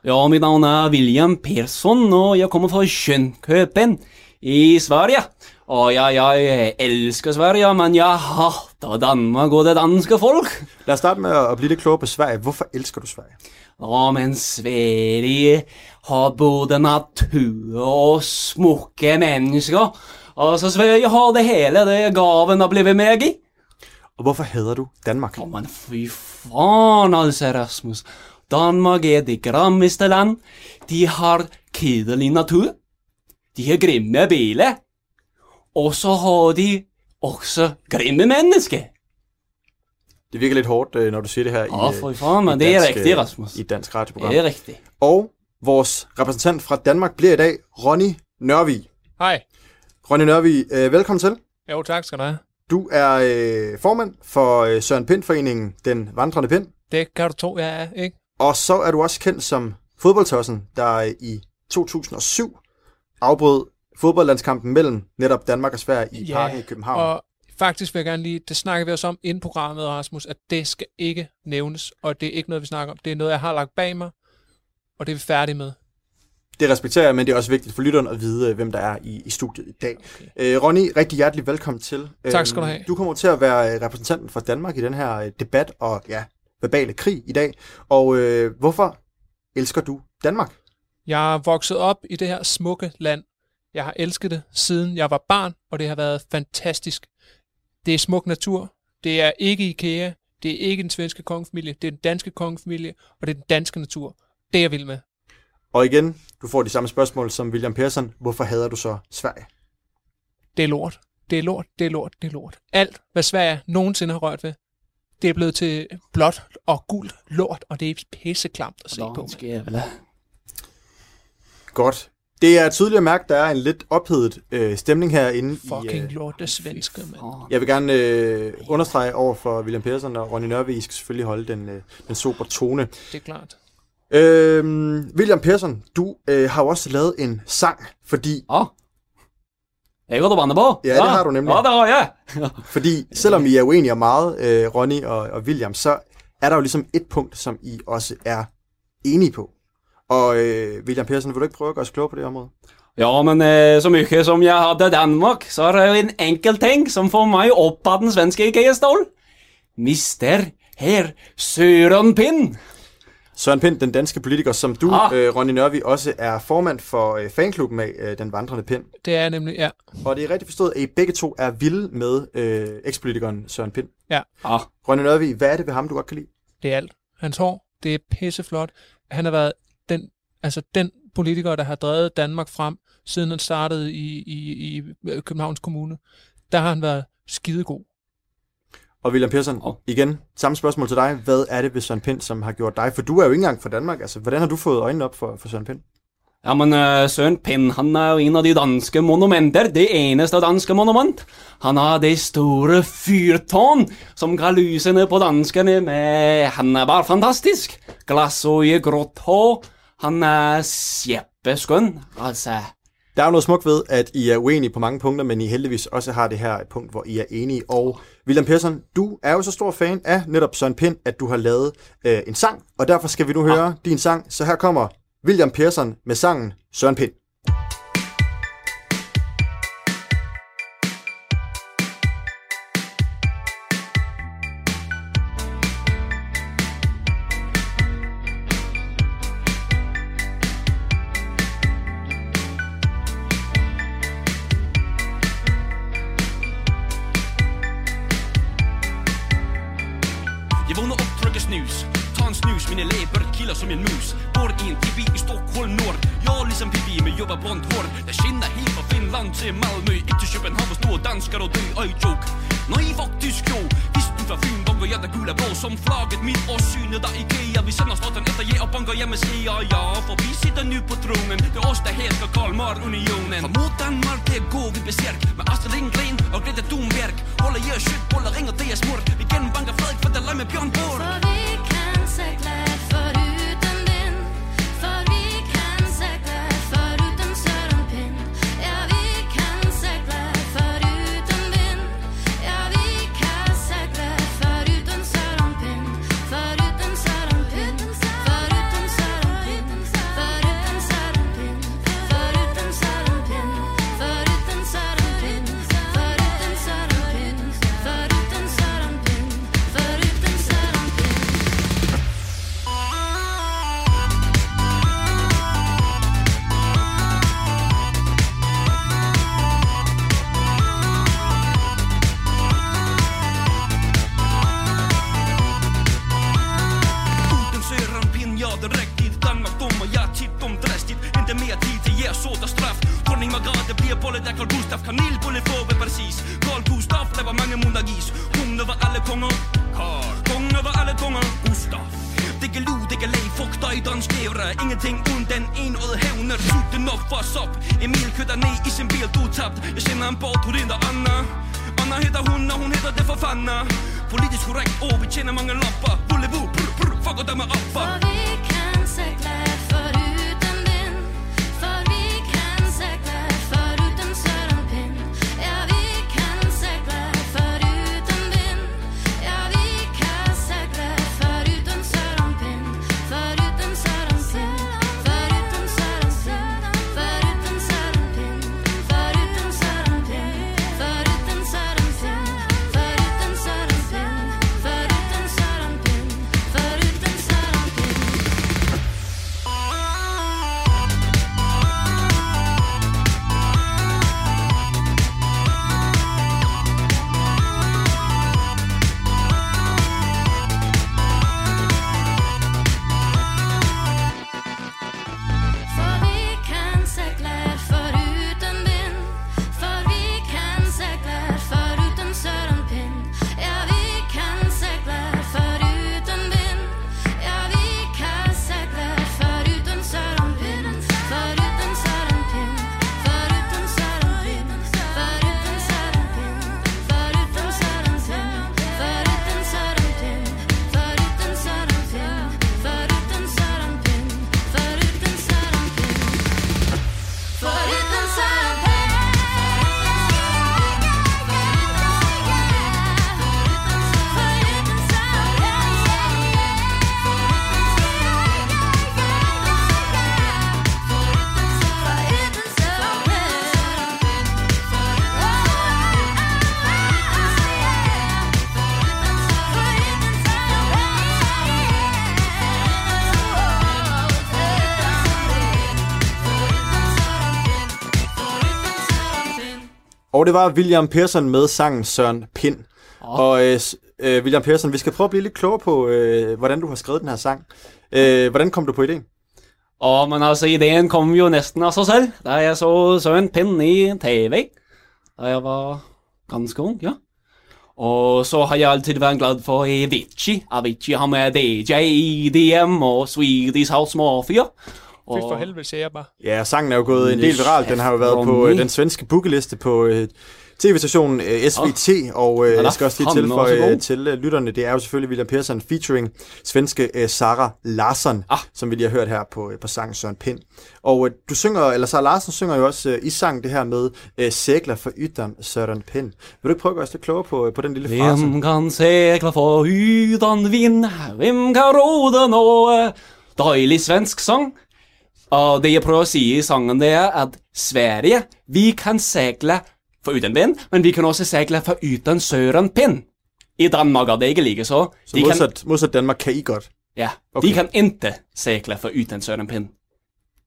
Ja, mit navn er William Persson, og jeg kommer fra Jönköping i Sverige. Og jeg, jeg elsker Sverige, men jeg hater Danmark og det danske folk. Lad os starte med at blive lidt klogere på Sverige. Hvorfor elsker du Sverige? Ja, men Sverige har både natur og smukke mennesker. Og så Sverige har det hele, det gaven har blivit med i. Og hvorfor hader du Danmark? Ja, men fy fan altså, Rasmus. Danmark er det grammeste land. De har kedelig natur. De har grimme biler. Og så har de også grimme mennesker. Det virker lidt hårdt, øh, når du siger det her Ja, i, for fan, men i det er dansk, rigtigt, øh, Rasmus. i et dansk radioprogram. Det er rigtigt. Og vores repræsentant fra Danmark bliver i dag Ronny Nørvig. Hej. Ronny Nørvig, øh, velkommen til. Jo, tak skal du have. Du er øh, formand for øh, Søren Pind-foreningen Den Vandrende Pind. Det kan du tro, jeg er, ikke? Og så er du også kendt som fodboldtossen, der i 2007 afbrød fodboldlandskampen mellem netop Danmark og Sverige i parken i København. og faktisk vil jeg gerne lige, det snakker vi også om inden programmet, Rasmus, at det skal ikke nævnes, og det er ikke noget, vi snakker om. Det er noget, jeg har lagt bag mig, og det er vi færdige med. Det respekterer jeg, men det er også vigtigt for lytteren at vide, øh, hvem der er i, i studiet i dag. Okay. Øh, Ronny, rigtig hjertelig velkommen til. Tak skal du Øhm, have. Du kommer til at være øh, repræsentanten for Danmark i den her øh, debat og ja, verbale krig i dag. Og øh, hvorfor elsker du Danmark? Jeg er vokset op i det her smukke land. Jeg har elsket det, siden jeg var barn, og det har været fantastisk. Det er smuk natur. Det er ikke IKEA. Det er ikke den svenske kongefamilie. Det er den danske kongefamilie, og det er den danske natur. Det er jeg vil med. Og igen, du får de samme spørgsmål som William Persson. Hvorfor hader du så Sverige? Det er lort. Det er lort, det er lort, det er lort. Alt, hvad Sverige nogensinde har rørt ved, det er blevet til blåt og gult lort, og det er pisseklamt at se på. Godt. Det er tydeligt at mærke, at der er en lidt ophedet øh, stemning herinde. Fucking i, øh, lort, det svenske, mand. jeg vil gerne øh, understrege over for William Persson og Ronny Nørvig, I skal selvfølgelig holde den, øh, den super tone. Det er klart. Øhm, William Persson, du øh, har jo også lavet en sang, fordi... Ja. Jeg du bandet på. Ja, det har du nemlig. Ja, det har jeg. Fordi selvom I er uenige om meget, øh, Ronny og, og William, så er der jo ligesom et punkt, som I også er enige på. Og øh, William Persson, vil du ikke prøve at gøre os klogere på det område? Ja, men eh, så mycket som jeg hadde Danmark, så er det jo en enkel ting som får mig op af den svenske IKEA-stol. Mister Herr Søren Pind. Søren Pind, den danske politiker, som du, Ah. øh, Ronny Nørvig, også er formand for øh, fanklubben af øh, Den Vandrende Pind. Det er nemlig, ja. Og det er rigtig forstået, at I begge to er vilde med øh, ekspolitikeren Søren Pind. Ja. Ah. Ronny Nørvig, hvad er det ved ham, du godt kan lide? Det er alt. Hans hår, det er pisseflot. Han har været den, altså den politiker, der har drevet Danmark frem, siden han startede i, i, i Københavns Kommune. Der har han været skidegod. Og William Persson, oh. igen, samme spørgsmål til dig. Hvad er det ved Søren Pind, som har gjort dig? For du er jo ikke engang fra Danmark. Altså, hvordan har du fået øjnene op for, for Søren Pind? Ja, men uh, Søren Penn han er jo en av de danske monumenter, det eneste danske monument. Han har det store fyrtårn som kan lyse ned på danskerne med Han er bare fantastisk. Glassøje, grått hår. Han er kjempeskønn. Altså, Der er jo noget smukt ved, at I er uenige på mange punkter, men I heldigvis også har det her punkt, hvor I er enige. Og William Persson, du er jo så stor fan af netop Søren Pind, at du har lavet øh, en sang, og derfor skal vi nu høre ja. din sang. Så her kommer William Persson med sangen Søren Pind. Der Ikea. Vi sender staten efter jer og banker hjemme Sia, ja For vi sitter nu på tronen. Det er os, der hersker Kalmar Unionen For mod Danmark, det går vi besærk Med Astrid Lindgren og Greta Thunberg. Holder jeg shit, boller ringer det er smurt. Vi gennembanker Frederik for der med Bjørn Borg. Og det var William Persson med sangen Søren Pind. Åh. Og øh, øh, William Persson, vi skal prøve at blive lidt klogere på, øh, hvordan du har skrevet den her sang. Øh, hvordan kom du på ideen? Ja, men altså ideen kom jo næsten af sig selv, da jeg så Søren Pind i TV, da jeg var ganske ung, ja. Och så har jag alltid varit glad för Avicii. Avicii han är DJ, EDM och Swedish House Mafia. Fy for helvede, siger jeg bare. Ja, sangen er jo gået en del viral. Den har jo været på øh, den svenske bookeliste på øh, tv-stationen øh, SVT, og øh, jeg skal også lige tilføje øh, til øh, lytterne, det er jo selvfølgelig William Persson featuring svenske øh, Sara Larsson, ah. som vi lige har hørt her på, øh, på sangen Søren Pind. Og øh, du synger, eller Sara Larsson synger jo også øh, i sang det her med øh, Sægler for ytteren Søren Pind. Vil du ikke prøve at gøre os lidt klogere på, øh, på den lille frase? Vem kan segla för utan vind? Vem kan råda nå? Dejlig svensk sång. Och det jag prøver at sige i sangen det er at Sverige, vi kan segla for uten vind, men vi kan også segla for uten Søren Pind. I Danmark er det ikke lige så. Så modsat, modsat Danmark kan I godt. Ja, Okay. de kan inte segla for uten Søren Pind.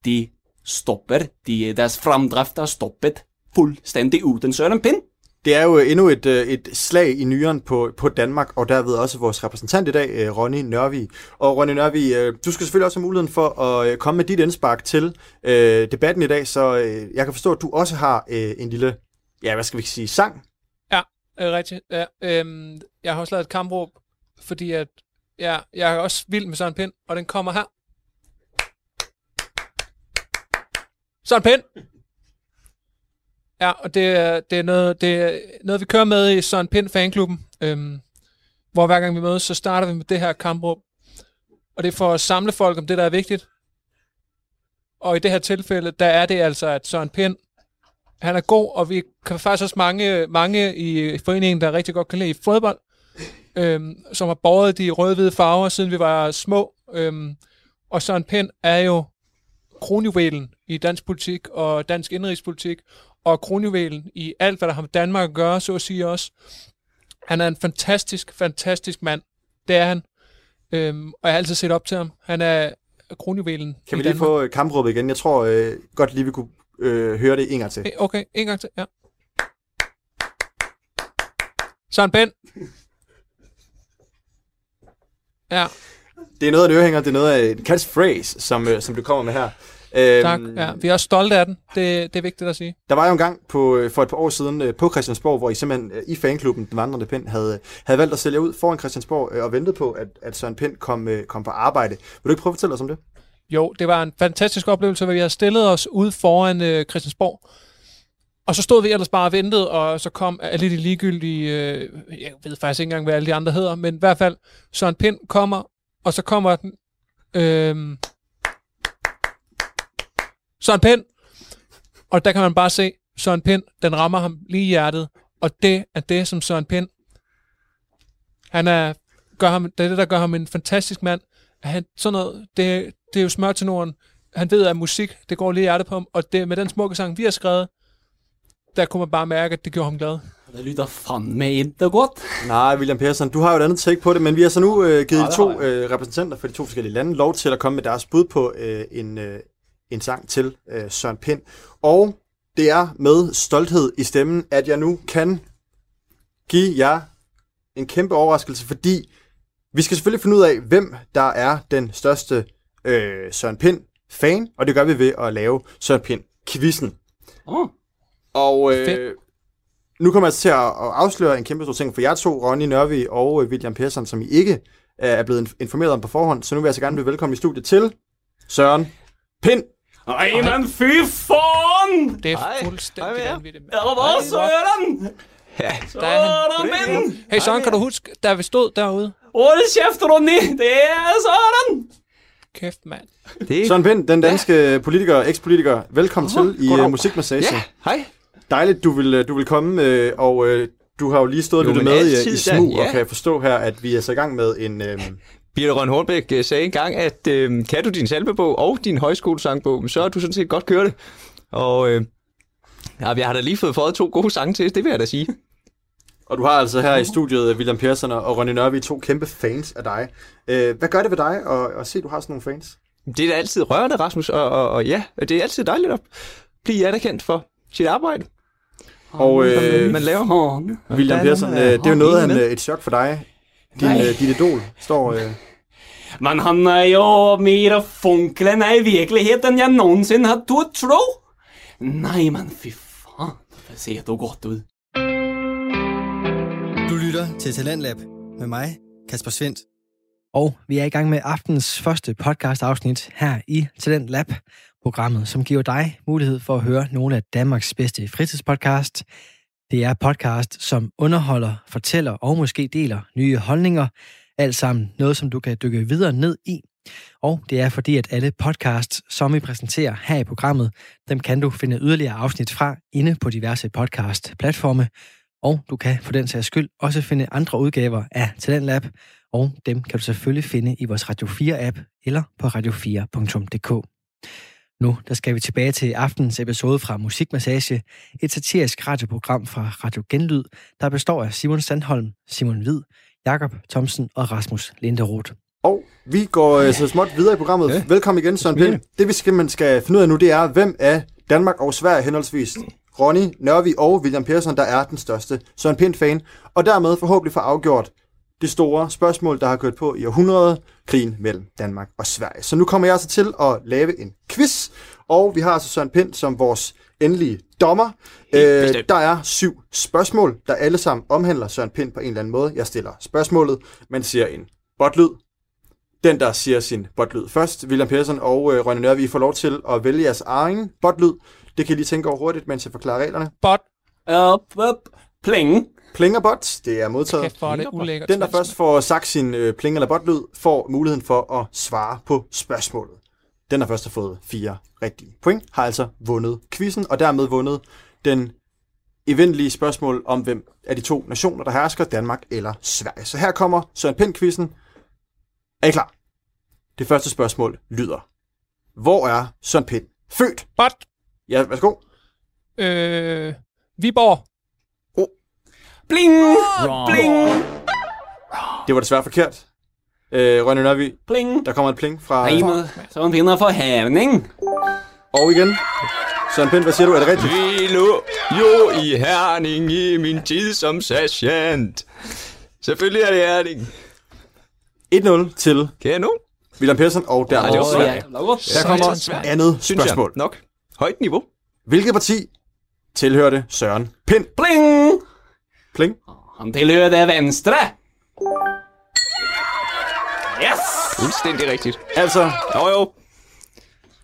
De stopper, de, deres fremdrift er stoppet fuldstændig uden Søren Pind. Det er jo øh, endnu et, øh, et slag i nyeren på, på Danmark, og derved også vores repræsentant i dag, øh, Ronny Nørvi. Og Ronny Nørvi, du skal selvfølgelig også have muligheden for at komme med dit indspark til øh, debatten i dag, så øh, jeg kan forstå, at du også har øh, en lille, ja, hvad skal vi sige, sang. Ja, øh, rigtigt. Ja, øh, jeg har også lavet et kampråb, fordi at, ja, jeg er også vild med Søren Pind, og den kommer her. Søren Pind! Ja, og det, er- det, er noget, det er noget, vi kører med i Søren Pind fanklubben, øhm, hvor hver gang vi mødes, så starter vi med det her kampråb. Og det er for at samle folk om det, der er vigtigt. Og i det her tilfælde, der er det altså, at Søren Pind, han er god, og vi kan faktisk også mange, mange i foreningen, der rigtig godt kan lide fodbold, øhm, som har båret de røde-hvide farver, siden vi var små. Øhm, og Søren Pind er jo kronjuvelen i dansk politik og dansk indrigspolitik, og kronjuvelen i alt, hvad der har med Danmark at gøre, så at sige også. Han er en fantastisk, fantastisk mand. Det er han. Øhm, og jeg har altid set op til ham. Han er kronjuvelen Kan vi lige Danmark. få øh, kampråbet igen? Jeg tror øh, godt lige, vi kunne øh, høre det en gang til. Eh, Okay, en gang til, ja. Søren Pind. Ja, Det er noget af en ørehænger, det er noget af et catchphrase, som, øh, som du kommer med her. Øhm, tak. Ja, vi er også stolte af den. Det, det er vigtigt at sige. Der var jo en gang på, øh, for et par år siden øh, på Christiansborg, hvor I simpelthen øh, i fanklubben, Den Vandrende Pind, havde, havde valgt at sælge ud foran Christiansborg og ventet på, at, at Søren Pind kom, kom på arbejde. Vil du ikke prøve at fortælle os om det? Jo, det var en fantastisk oplevelse, hvor vi havde stillet os ud foran øh, Christiansborg. Og så stod vi ellers bare og ventede, og så kom alle de ligegyldige, øh, jeg ved faktisk ikke engang, hvad alle de andre hedder, men i hvert fald Søren Pind kommer, og så kommer den, øh, Søren Pind, og der kan man bare se, Søren Pind, den rammer ham lige i hjertet, og det er det, som Søren Pind, han er, gør ham, det er det, der gør ham en fantastisk mand. Han, sådan noget, det, det er jo smør til Norden. Han ved, at musik, det går lige i hjertet på ham, og det, med den smukke sang, vi har skrevet, der kunne man bare mærke, at det gjorde ham glad. Det lyder fandme ikke godt. Nej, William Persson, du har jo et andet take på det, men vi har så nu øh, givet Ja, de to øh, repræsentanter for de to forskellige lande lov til at komme med deres bud på øh, en, øh, en sang til øh, Søren Pind. Og det er med stolthed i stemmen, at jeg nu kan give jer en kæmpe overraskelse, fordi vi skal selvfølgelig finde ud af, hvem der er den største øh, Søren Pind-fan, og det gør vi ved at lave Søren Pind-quizzen. Oh. Og øh, nu kommer jeg til at, afsløre en kæmpe stor ting for jer to, Ronny Nørvi og øh, William Persson, som I ikke øh, er blevet inf- informeret om på forhånd. Så nu vil jeg så gerne blive velkommen i studiet til Søren Pind. Ej, men fy fan! Det er fuldstændig vanvittigt. Er der bare Søren? Ja, der er han. Søren! Hey Søren, kan du huske, da vi stod derude? Hold kæft, Ronny! Det er Søren! Kæft, mand. Det... Søren Pind, den danske ja. politiker, ekspolitiker, velkommen Aha, til i uh, Musikmassage. Ja, hej. Dejligt, du vil, øh, du vil komme, øh, og øh, du har jo lige stået og Jo, lyttet men med i, i smug, ja. og kan forstå her, at vi er så i gang med en... Øh, Birte Røn Hornbæk øh, sagde engang, at øh, kan du din salmebog og din højskolesangbog, så er du sådan set godt kørt det. Og øh, ja, jeg har da lige fået fået to gode sange til, det vil jeg da sige. Og du har altså her i studiet øh, William Persson og Ronny Nørvi, to kæmpe fans af dig. Øh, hvad gør det ved dig at, at se, at du har sådan nogle fans? Det er da altid rørende, Rasmus, og, og, og ja, det er altid dejligt at blive anerkendt for sit arbejde. Og øh, man laver. William er Persson, øh, det er jo noget af øh, et chok for dig. Din, øh, dit idol står... Øh, Men han er jo mere funkelen i virkeligheden, jeg nogensinde har turde tro. Nej, men fy fan, det ser då godt ud. Du lytter til Talentlab med mig, Kasper Svendt. Og vi er i gang med aftens første podcast-afsnit her i Talent Lab, programmet, som giver dig mulighed for at høre nogle af Danmarks bedste fritidspodcast. Det er podcast, som underholder, fortæller og måske deler nye holdninger. Alt sammen noget, som du kan dykke videre ned i. Og det er fordi, at alle podcasts, som vi præsenterer her i programmet, dem kan du finde yderligere afsnit fra inde på diverse podcast-platforme. Og du kan for den sags skyld også finde andre udgaver af Talentlab, og dem kan du selvfølgelig finde i vores Radio 4-app eller på radio4.dk. Nu der skal vi tilbage til aftens episode fra Musikmassage, et satirisk radioprogram fra Radio Genlyd, der består af Simon Sandholm, Simon Hvid, Jakob Thomsen og Rasmus Linderoth. Og vi går øh, så småt videre i programmet. Ja. Velkommen igen, Søren Pind. Det vi skal, skal finde ud af nu, det er, hvem af Danmark og Sverige henholdsvis Ronny, Nørvi og William Persson, der er den største Søren Pind-fan, og dermed forhåbentlig få afgjort det store spørgsmål, der har kørt på i århundrede, krigen mellem Danmark og Sverige. Så nu kommer jeg altså til at lave en quiz, og vi har altså Søren Pind som vores endelige dommer. Øh, der er syv spørgsmål, der alle sammen omhandler Søren Pind på en eller anden måde. Jeg stiller spørgsmålet, man siger en botlyd. Den, der siger sin botlyd først, William Persson og øh, Rønne Nørvi, får lov til at vælge jeres egen botlyd. Det kan I lige tænke over hurtigt, mens jeg forklarer reglerne. Bot. Up, up. Pling. Pling og bot, det er modtaget. Kæft, er det ulækkert. Den, der først får sagt sin øh, pling eller botlyd, får muligheden for at svare på spørgsmålet. Den, der først har fået fire rigtige point, har altså vundet quizzen, og dermed vundet den eventlige spørgsmål om, hvem af de to nationer, der hersker, Danmark eller Sverige. Så her kommer Søren Pind-quizzen. Er I klar? Det første spørgsmål lyder. Hvor er Søren Pind født? Bot. Ja, værsgo. Øh, Viborg. Oh. Bling! Wrong. Bling! Det var desværre forkert. Øh, Rønne Nørvi. Pling. Der kommer et pling fra... Nej, men Søren Pind er for hævning. Og igen. Søren Pind, hvad siger du? Er det rigtigt? Vi lå jo i Herning i min tid som sergeant. Selvfølgelig er det Herning. 1-0 til Kan jeg nu? William Persson og der Nej, det var. Sverige. Der kommer andet Synes jeg. spørgsmål. Nok. Højt niveau. Hvilket parti tilhørte Søren Pind? Pling! Pling. Han tilhører det venstre. Yes! Fuldstændig rigtigt. Altså, Jo jo.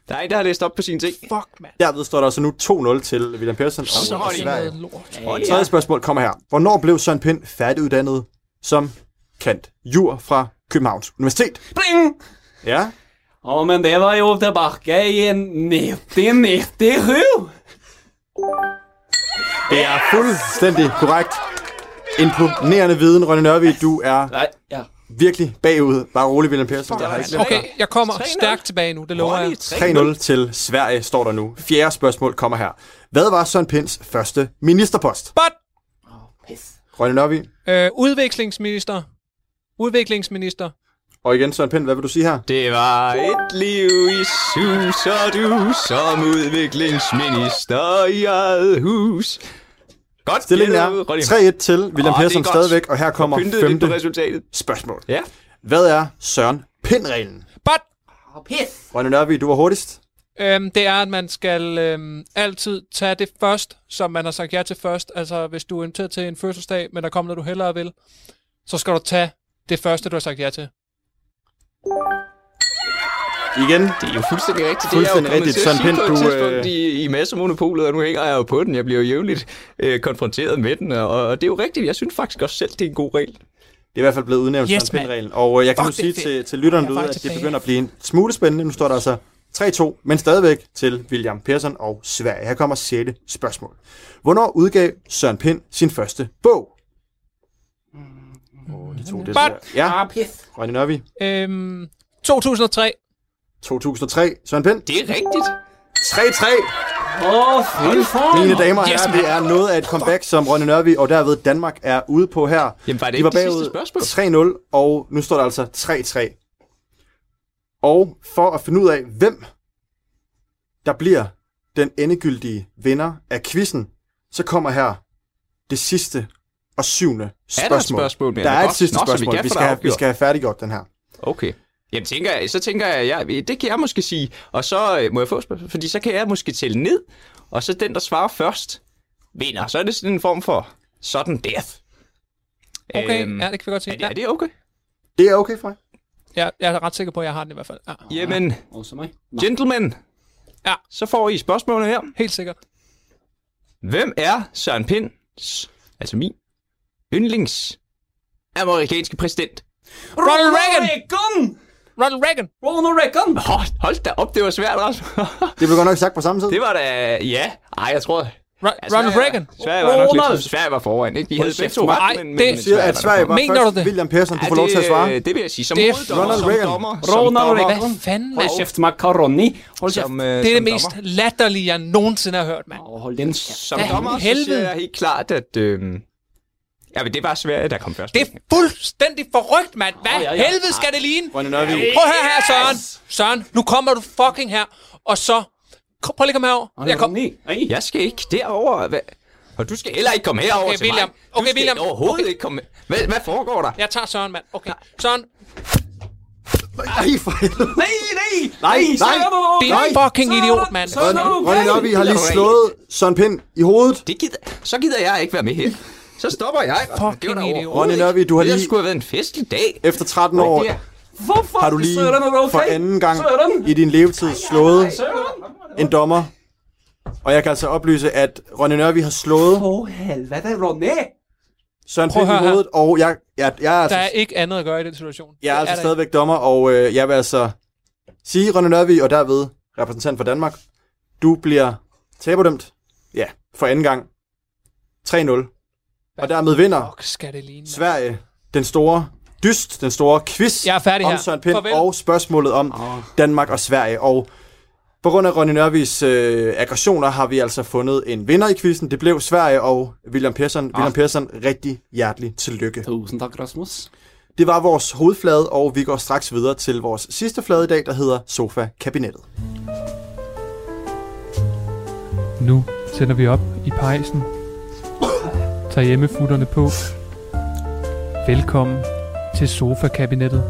Der er en, der har læst op på sin ting. Fuck, mand. derved står der altså nu 2-0 til William Persson Så og er det Sverige. noget lort. Tredje spørgsmål kommer her. Hvornår blev Søren Pind færdiguddannet som kant jur fra Københavns Universitet? Pling! Ja, Ja, men det var jo tilbage i 1997. det er fuldstændig korrekt. Imponerende viden, Rønne Nørvi. Du er Nej, ja. virkelig bagud. Bare rolig, William Persson. Der har ikke Okay, jeg kommer 3-0. stærkt tilbage nu, det lover jeg. 3-0 til Sverige står der nu. Fjerde spørgsmål kommer her. Hvad var Søren Pinds første ministerpost? Bot. Pis. Rønne Nørvi. Øh, udviklingsminister. Udviklingsminister. Og igen, Søren Pind, hvad vil du sige her? Det var et liv i sus og du som udviklingsminister i eget hus. Godt. Stillingen er Ronny. 3-1 til William er Persson stadigvæk, og her kommer femte resultatet. spørgsmål. Ja. Hvad er Søren Pind-reglen? Bot. Pis. Rønne Nørvi, du var hurtigst. Øhm, det er, at man skal øhm, altid tage det først, som man har sagt ja til først. Altså, hvis du er inviteret til en fødselsdag, men der kommer noget, du hellere vil, så skal du tage det første, du har sagt ja til. Igen. Det er jo fuldstændig rigtigt. Fuldstændig det er jo rigtigt. Søren Søren Pind, du, et tidspunkt øh, i, i massemonopolet, og nu hænger jeg jo på den. Jeg bliver jo jævnligt øh, konfronteret med den, og, og det er jo rigtigt. Jeg synes faktisk også selv, det er en god regel. Det er i hvert fald blevet udnævnt Yes, Søren Pind-reglen. Og øh, jeg kan Fuck, nu sige til, til lytterne er derude, at det begynder at blive en smule spændende. Nu står der altså 3-2, men stadigvæk til William Persson og Sverige. Her kommer 6. spørgsmål. Hvornår udgav Søren Pind sin første bog? Oh, de to, det er. Ja, Ah. Rønne Nørvi. Øhm, 2003. 2003. Søren Pind. Det er rigtigt. 3-3. Åh, oh, fan. Mine damer og Yes, herrer, det er noget af et comeback, som Rønne Nørvi og derved Danmark er ude på her. Jamen, var det De ikke var det sidste bagud spørgsmål? 3-0, og nu står der altså 3-3. Og for at finde ud af, hvem der bliver den endegyldige vinder af quizzen, så kommer her det sidste og syvende spørgsmål. Er der et spørgsmål mere? Der er et sidste Nå, vi spørgsmål. Vi få skal, have, vi skal have færdiggjort den her. Okay. Jamen, tænker jeg, så tænker jeg, ja, det kan jeg måske sige. Og så øh, må jeg få spørgsmål, fordi så kan jeg måske tælle ned, og så den, der svarer først, vinder. Så er det sådan en form for sudden death. Okay, Øhm, ja, det kan vi godt se. Er, er det okay? Det er okay for mig. Jeg, jeg er ret sikker på, at jeg har den i hvert fald. Ja. Jamen, Også mig. gentlemen. Ja. Så får I spørgsmålene her. Helt sikkert. Hvem er Søren Pinds, altså min, yndlings amerikanske præsident? Ronald Reagan! Reagan! Ronald Reagan! Ronald Reagan! Hold, hold da op, det var svært, Rasmus. Det blev godt nok sagt på samme tid. det var da, ja. Ej, jeg tror... Ro- Ja, Ronald Reagan! Sverige var nok lidt... Sverige var foran, ikke? De havde begge to ret, men... det- men siger, at var Sverige var Mener først. du det? William Persson, du Ja, får lov til at svare. Det, det vil jeg sige. Som Det er hoveddommer, Ronald Reagan. dommer, Ronald Reagan. Hvad fanden, Hold kæft, macaroni. Hold kæft. Som, øh, Det er det mest latterlige, jeg nogensinde har hørt, mand. Åh, hold den. Som dommer, så siger jeg helt klart, at... Øh, ja, men det var Sverige, der kom først. Det er fuldstændig forrygt, mand. Hvad Åh, ja, ja. helvede skal det ligne? Prøv her, her, Søren. Søren, nu kommer du fucking her. Og så... Kom, prøv lige at komme herover. Jeg kom. Jeg skal ikke derover. Hvad? Og du skal heller ikke komme herover Okay, til William. mig. Du Okay, skal William. overhovedet Okay. ikke komme Hvad, hvad foregår der? Jeg tager Søren, mand. Okay. Søren, Nej, for helvede. Nej, nej! Nej, nej. din fucking idiot, mand. Ronny Nørvig har lige slået Søren Pind i hovedet. Det gider, så gider jeg ikke være med her. Så stopper jeg. Fucking idiot. Ronny Nørvig, du har Det lige skulle have været en festlig dag. efter 13 år Hvorfor? har du lige er okay? for anden gang i din levetid slået en dommer. Og jeg kan altså oplyse, at Ronny Nørvig har slået Åh, helvede, Ronny! Søren Pind i her. hovedet, og jeg, jeg, jeg er Der altså, er ikke andet at gøre i den situation. jeg er Det altså der stadigvæk dommer, og øh, jeg vil altså sige, Ronny Nørvig, og derved repræsentant for Danmark, du bliver taberdømt, ja, for anden gang. 3-0. Og dermed vinder Fuck, skal det ligne. Sverige den store dyst, den store quiz Jeg er færdig om her. Søren Pind Farvel. og spørgsmålet om Danmark og Sverige. Og på grund af Ronny Nørvigs øh, aggressioner har vi altså fundet en vinder i quizzen. Det blev Sverige og William Persson. Ah. William Persson, rigtig hjertelig tillykke. Tusind tak, Rasmus. Det var vores hovedflade, og vi går straks videre til vores sidste flade i dag, der hedder Sofa-kabinettet. Nu tænder vi op i pejsen tager hjemmefutterne på. Velkommen til sofa-kabinettet.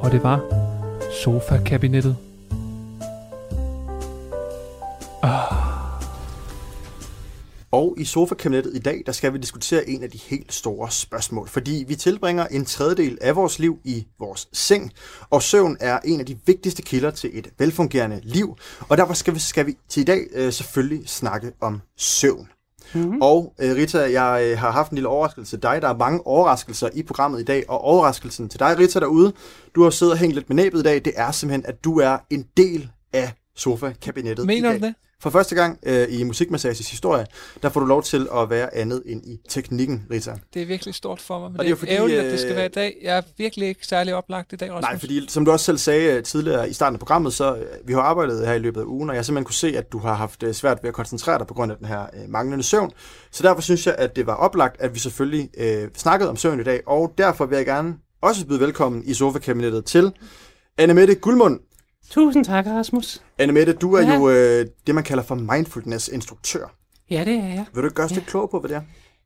Og det var sofa-kabinettet. Ah. Og i sofa-kabinettet i dag, der skal vi diskutere en af de helt store spørgsmål, fordi vi tilbringer en tredjedel af vores liv i vores seng, og søvn er en af de vigtigste kilder til et velfungerende liv, og derfor skal vi, skal vi til i dag øh, selvfølgelig snakke om søvn. Mm-hmm. Og øh, Rita, jeg øh, har haft en lille overraskelse til dig. Der er mange overraskelser i programmet i dag, og overraskelsen til dig, Rita, derude, du har siddet og hængt lidt med næbet i dag, det er simpelthen, at du er en del af sofa-kabinettet Mener du det? For første gang øh, i Musikmassages historie, der får du lov til at være andet end i teknikken, Rita. Det er virkelig stort for mig, men Og det er, er jo fordi, ærgerligt, at det skal øh, være i dag. Jeg er virkelig ikke særlig oplagt i dag, Rasmus. Nej, fordi som du også selv sagde øh, tidligere i starten af programmet, så øh, vi har arbejdet her i løbet af ugen, og jeg simpelthen kunne se, at du har haft svært ved at koncentrere dig på grund af den her øh, manglende søvn. Så derfor synes jeg, at det var oplagt, at vi selvfølgelig øh, snakkede om søvn i dag, og derfor vil jeg gerne også byde velkommen i sofa-kabinettet til Anne Mette Guldmund. Tusind tak, Rasmus. Anne Mette, du er Ja. jo øh, det, man kalder for mindfulness-instruktør. Ja, det er jeg. Vil du ikke gøre os lidt klogere på, hvad det er?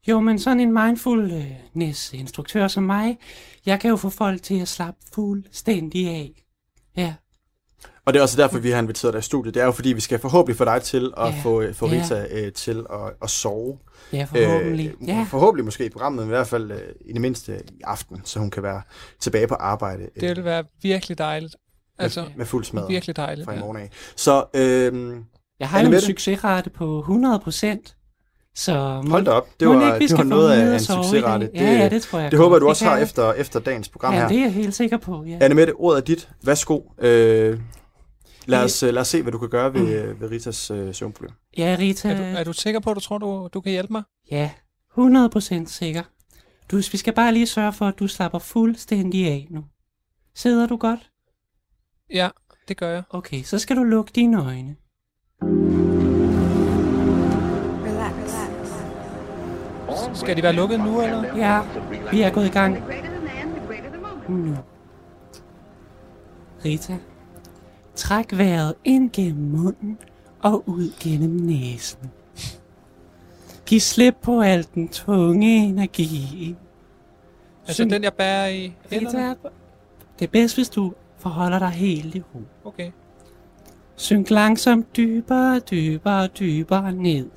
Jo, men sådan en mindfulness-instruktør som mig, jeg kan jo få folk til at slappe fuldstændig af. Ja. Og det er også derfor, vi har inviteret dig i studiet. Det er jo fordi, vi skal forhåbentlig få dig til at Ja. få, få Ja. Rita øh, til at, at sove. Ja, forhåbentlig. Øh, Ja. Forhåbentlig måske i programmet, men i hvert fald øh, i det mindste i aften, så hun kan være tilbage på arbejde øh, Det vil være virkelig dejligt. Altså, med, med fuld smad virkelig dejligt, fra i ja. morgen af. Så, øh, Jeg har jo en succesrate på 100 procent. Så må, Hold da op, det var, ikke, det var noget af en succesrate. dag. Ja, ja, det tror jeg Det håber jeg, du Det også har efter, efter dagens program Ja, her. det er jeg helt sikker på, ja. Anne Mette, ordet er dit. Værsgo. Øh, lad, os, øh, lad os se, hvad du kan gøre ved, ved Ritas øh, søvnproblem. Ja, Rita. Er du, er du sikker på, at du tror, du, du kan hjælpe mig? Ja, 100 procent sikker. Du, vi skal bare lige sørge for, at du slapper fuldstændig af nu. Sidder du godt? Ja, det gør jeg. Okay, så skal du lukke dine øjne. Skal de være lukket nu, eller? Ja, vi er gået i gang. Nu. Rita, træk vejret ind gennem munden og ud gennem næsen. Giv slip på al den tunge energi. Altså Syng- den, jeg bærer i hænderne? Rita, det er bedst, hvis du forholder dig helt i ro. Okay. Synk langsomt dybere, dybere, dybere ned.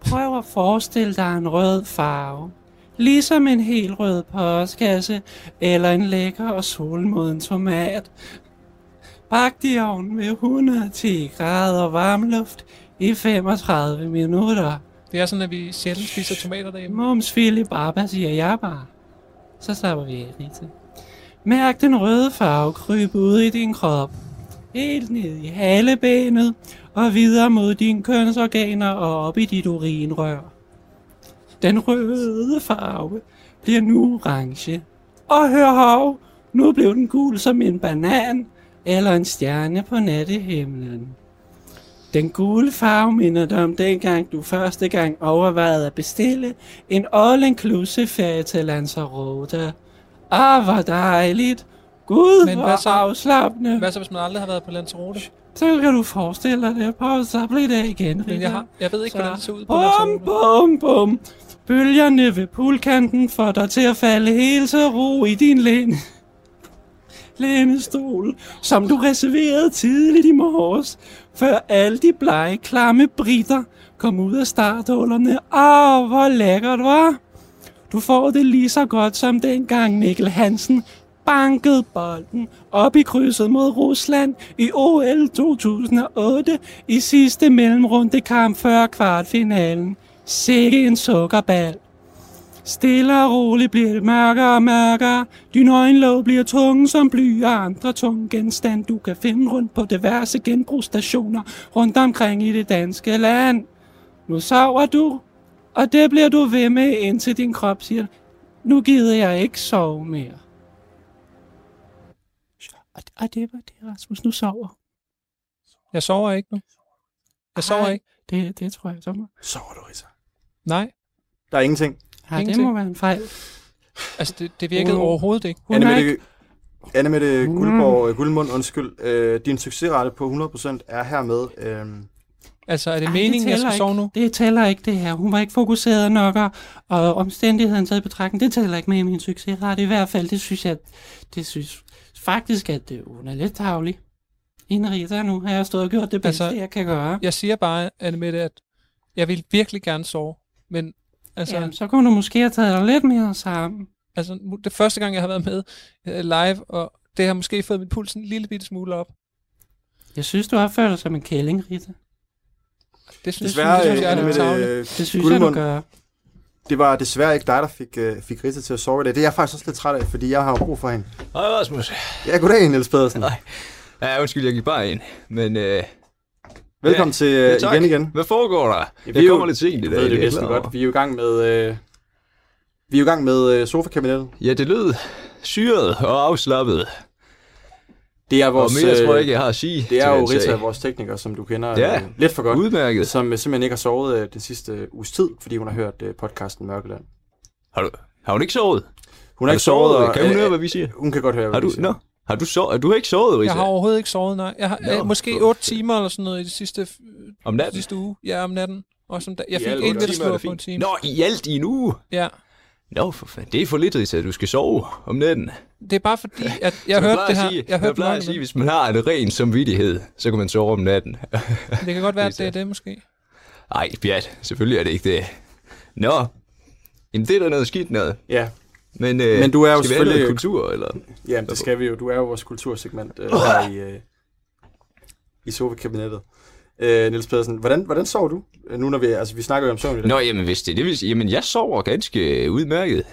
Prøv at forestille dig en rød farve, Ligesom en helt rød postkasse, eller en lækker og solmoden tomat. Bagt i ovnen ved 110 grader varmluft i 35 minutter. Det er sådan, at vi sjældent spiser tomater derhjemme. Mums fili baba, siger jeg bare. Så slapper vi af, Rita. Mærk den røde farve krybe ud i din krop. Helt ned i halebenet og videre mod dine kønsorganer og op i dit urinrør. Den røde farve bliver nu orange. Og hør hov, nu blev den gul som en banan eller en stjerne på nattehimlen. Den gule farve minder dig om dengang, du første gang overvejede at bestille en all-inclusive ferie til Lanzarote. Ah, hvor dejligt. Gud, Men hvor hvad så- afslappende. Hvad så, hvis man aldrig har været på Lanzarote? Så kan du forestille dig det på, så bliver det igen. Men jeg, har, jeg ved ikke, Så- hvordan det ser ud på Bum, bum, bum. Bølgerne ved poolkanten får dig til at falde helt til ro i din læne. lænestol, som du reserverede tidligt i morges, før alle de blege, klamme britter kom ud af starthullerne. Åh, hvor lækkert, var. Du får det lige så godt som dengang Mikkel Hansen bankede bolden op i krydset mod Rusland i OL 2008 i sidste mellemrunde kamp før kvartfinalen. Sikke en sukkerball. Stille og roligt bliver det mørkere og mørkere. Din øjenlåg bliver tunge som bly og andre tunge genstande, du kan finde rundt på diverse genbrugsstationer rundt omkring i det danske land. Nu sover du, og det bliver du ved med, indtil din krop siger, nu gider jeg ikke sove mere. Og, og det var det, Rasmus. Nu sover. Jeg sover ikke nu. Jeg sover Ej, ikke. Det, det tror jeg, så må. Sover du, Rita? Nej. Der er ingenting. Ja, det Ingenting. må være en fejl. Altså, det, det virkede Hun- overhovedet ikke. Hun Anne er Mette, Anne Mette Mm. Guldborg, øh, Guldmund, undskyld. Øh, din succesrate på 100% er hermed. Øh, Altså, er det Ej, meningen, jeg tæller skal sove ikke. nu? Det tæller ikke, det her. Hun var ikke fokuseret nok, og, og omstændigheden taget i betragtning, det tæller ikke med i min succesrate. I hvert fald, det synes jeg, det synes faktisk, at det, hun er lidt tavlig. Ine Rita, nu har jeg stået og gjort det bedste, altså, jeg kan gøre. Jeg siger bare, Anne Mette, at jeg vil virkelig gerne sove. Men altså, Jamen, så kunne du måske have taget dig lidt mere sammen. altså, det første gang, jeg har været med øh, live, og det har måske fået min puls en lille bitte smule op. Jeg synes, du opfører dig som en kælling, Rita. Det synes, desværre, det synes jeg er lidt Mette tavligt. øh, Det synes jeg, du Guldmund, gør. det var desværre ikke dig, der fik, øh, fik Rita til at sove i dag. Det er jeg faktisk også lidt træt af, fordi jeg har jo brug for hende. Hej Rasmus. Ja, goddag, Niels Pedersen. Nej. Ja, undskyld, jeg gik bare ind. Men øh, Velkommen til øh, tak. igen igen. Hvad foregår der? Ja, jeg er jo- kommer lidt sent i dag. ved det er næsten godt. Vi er jo i gang med, øh, vi er jo i gang med øh, sofakabinettet. Ja, det lød syret og afslappet. Det er vores, og mere tror jeg øh, ikke, jeg har at sige. Det er jo Rita, vores tekniker, som du kender Ja, øh, lidt for godt. udmærket. Som øh, simpelthen ikke har sovet øh, den sidste øh, uges tid, fordi hun har hørt øh, podcasten Mørkeland. Har, du, har hun ikke sovet? Hun Har har ikke sovet. og, Kan hun øh, høre, hvad vi siger? Hun kan godt høre, Har hvad du, vi siger. nå, har du, sovet? du har ikke sovet, Rita? Jeg har overhovedet ikke sovet, nej. Jeg har Nå, øh, måske for 8 timer eller sådan noget i de sidste, Om natten? sidste uge. Ja, om natten. Og som da, jeg I fik en slur det på en time. Nå, i alt i en uge? Ja. Nå, for fanden. Det er for lidt, Rita. Du skal sove om natten. Det er bare fordi, at jeg hørte det at her. Sige, jeg hørte plejer at sige, hvis man har en ren samvittighed, så kan man sove om natten. Det kan godt være, at det er det måske. Nej, pjat. Selvfølgelig er det ikke det. Nå, jamen det er da noget skidt noget. Ja. Men, øh, Men du er jo skal selvfølgelig- kultur, eller? Jamen, det skal vi jo. Du er jo vores kultursegment øh, her i, øh, i sofakabinettet. Øh, Niels Pedersen, hvordan, hvordan sover du? Øh, Nu når vi, altså vi snakker jo om søvn i dag. Nå, jamen hvis det er det, vil sige, jamen jeg sover ganske udmærket.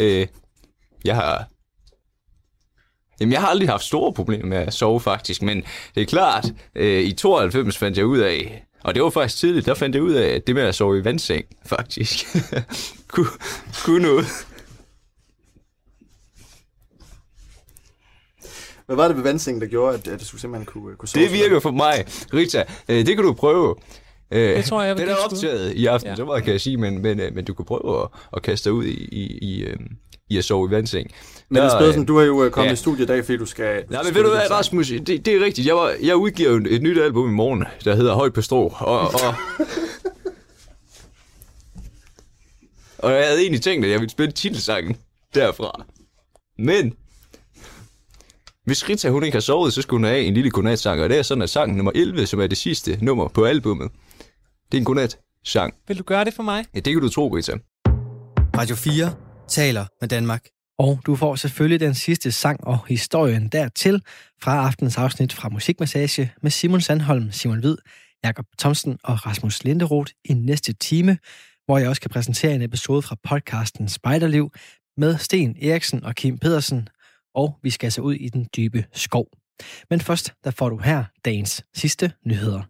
Øh, jeg har... Jamen, jeg har aldrig haft store problemer med at sove, faktisk, men det er klart, øh, i 92 fandt jeg ud af, og det var faktisk tidligt, der fandt jeg ud af, at det med at sove i vandseng, faktisk, kunne, kunne noget. Hvad var det ved vandsengen, der gjorde, at, at du simpelthen kunne, kunne sove? Det virker for mig, Rita. Øh, det kan du prøve. Øh, Det tror jeg, jeg vil Den er optaget i aften, Ja. så meget kan jeg sige, men, men, øh, men du kan prøve at, at kaste dig ud i, i, i, øh, i at sove i vandseng. Men Niels Der, Pedersen, øh, du er jo øh, kommet ja. i studiet i dag, fordi du skal... Nej, men ved du hvad, Rasmus, det, det er rigtigt. Jeg, var, jeg udgiver et, et nyt album i morgen, der hedder Højt på strå. Og, og, og jeg havde egentlig tænkt, at jeg ville spille titelsangen derfra. Men hvis Rita hun ikke har sovet, så skulle hun have en lille godnatsang. Og det er sådan, at sang nummer 11, som er det sidste nummer på albummet, det er en godnat-sang. Vil du gøre det for mig? Ja, det kan du tro, Rita. Radio 4 taler med Danmark. Og du får selvfølgelig den sidste sang og historien dertil fra aftens afsnit fra Musikmassage med Simon Sandholm, Simon Hvid, Jakob Thomsen og Rasmus Linderoth i næste time, hvor jeg også kan præsentere en episode fra podcasten Spejderliv med Sten Eriksen og Kim Pedersen, og vi skal altså ud i den dybe skov. Men først, der får du her dagens sidste nyheder.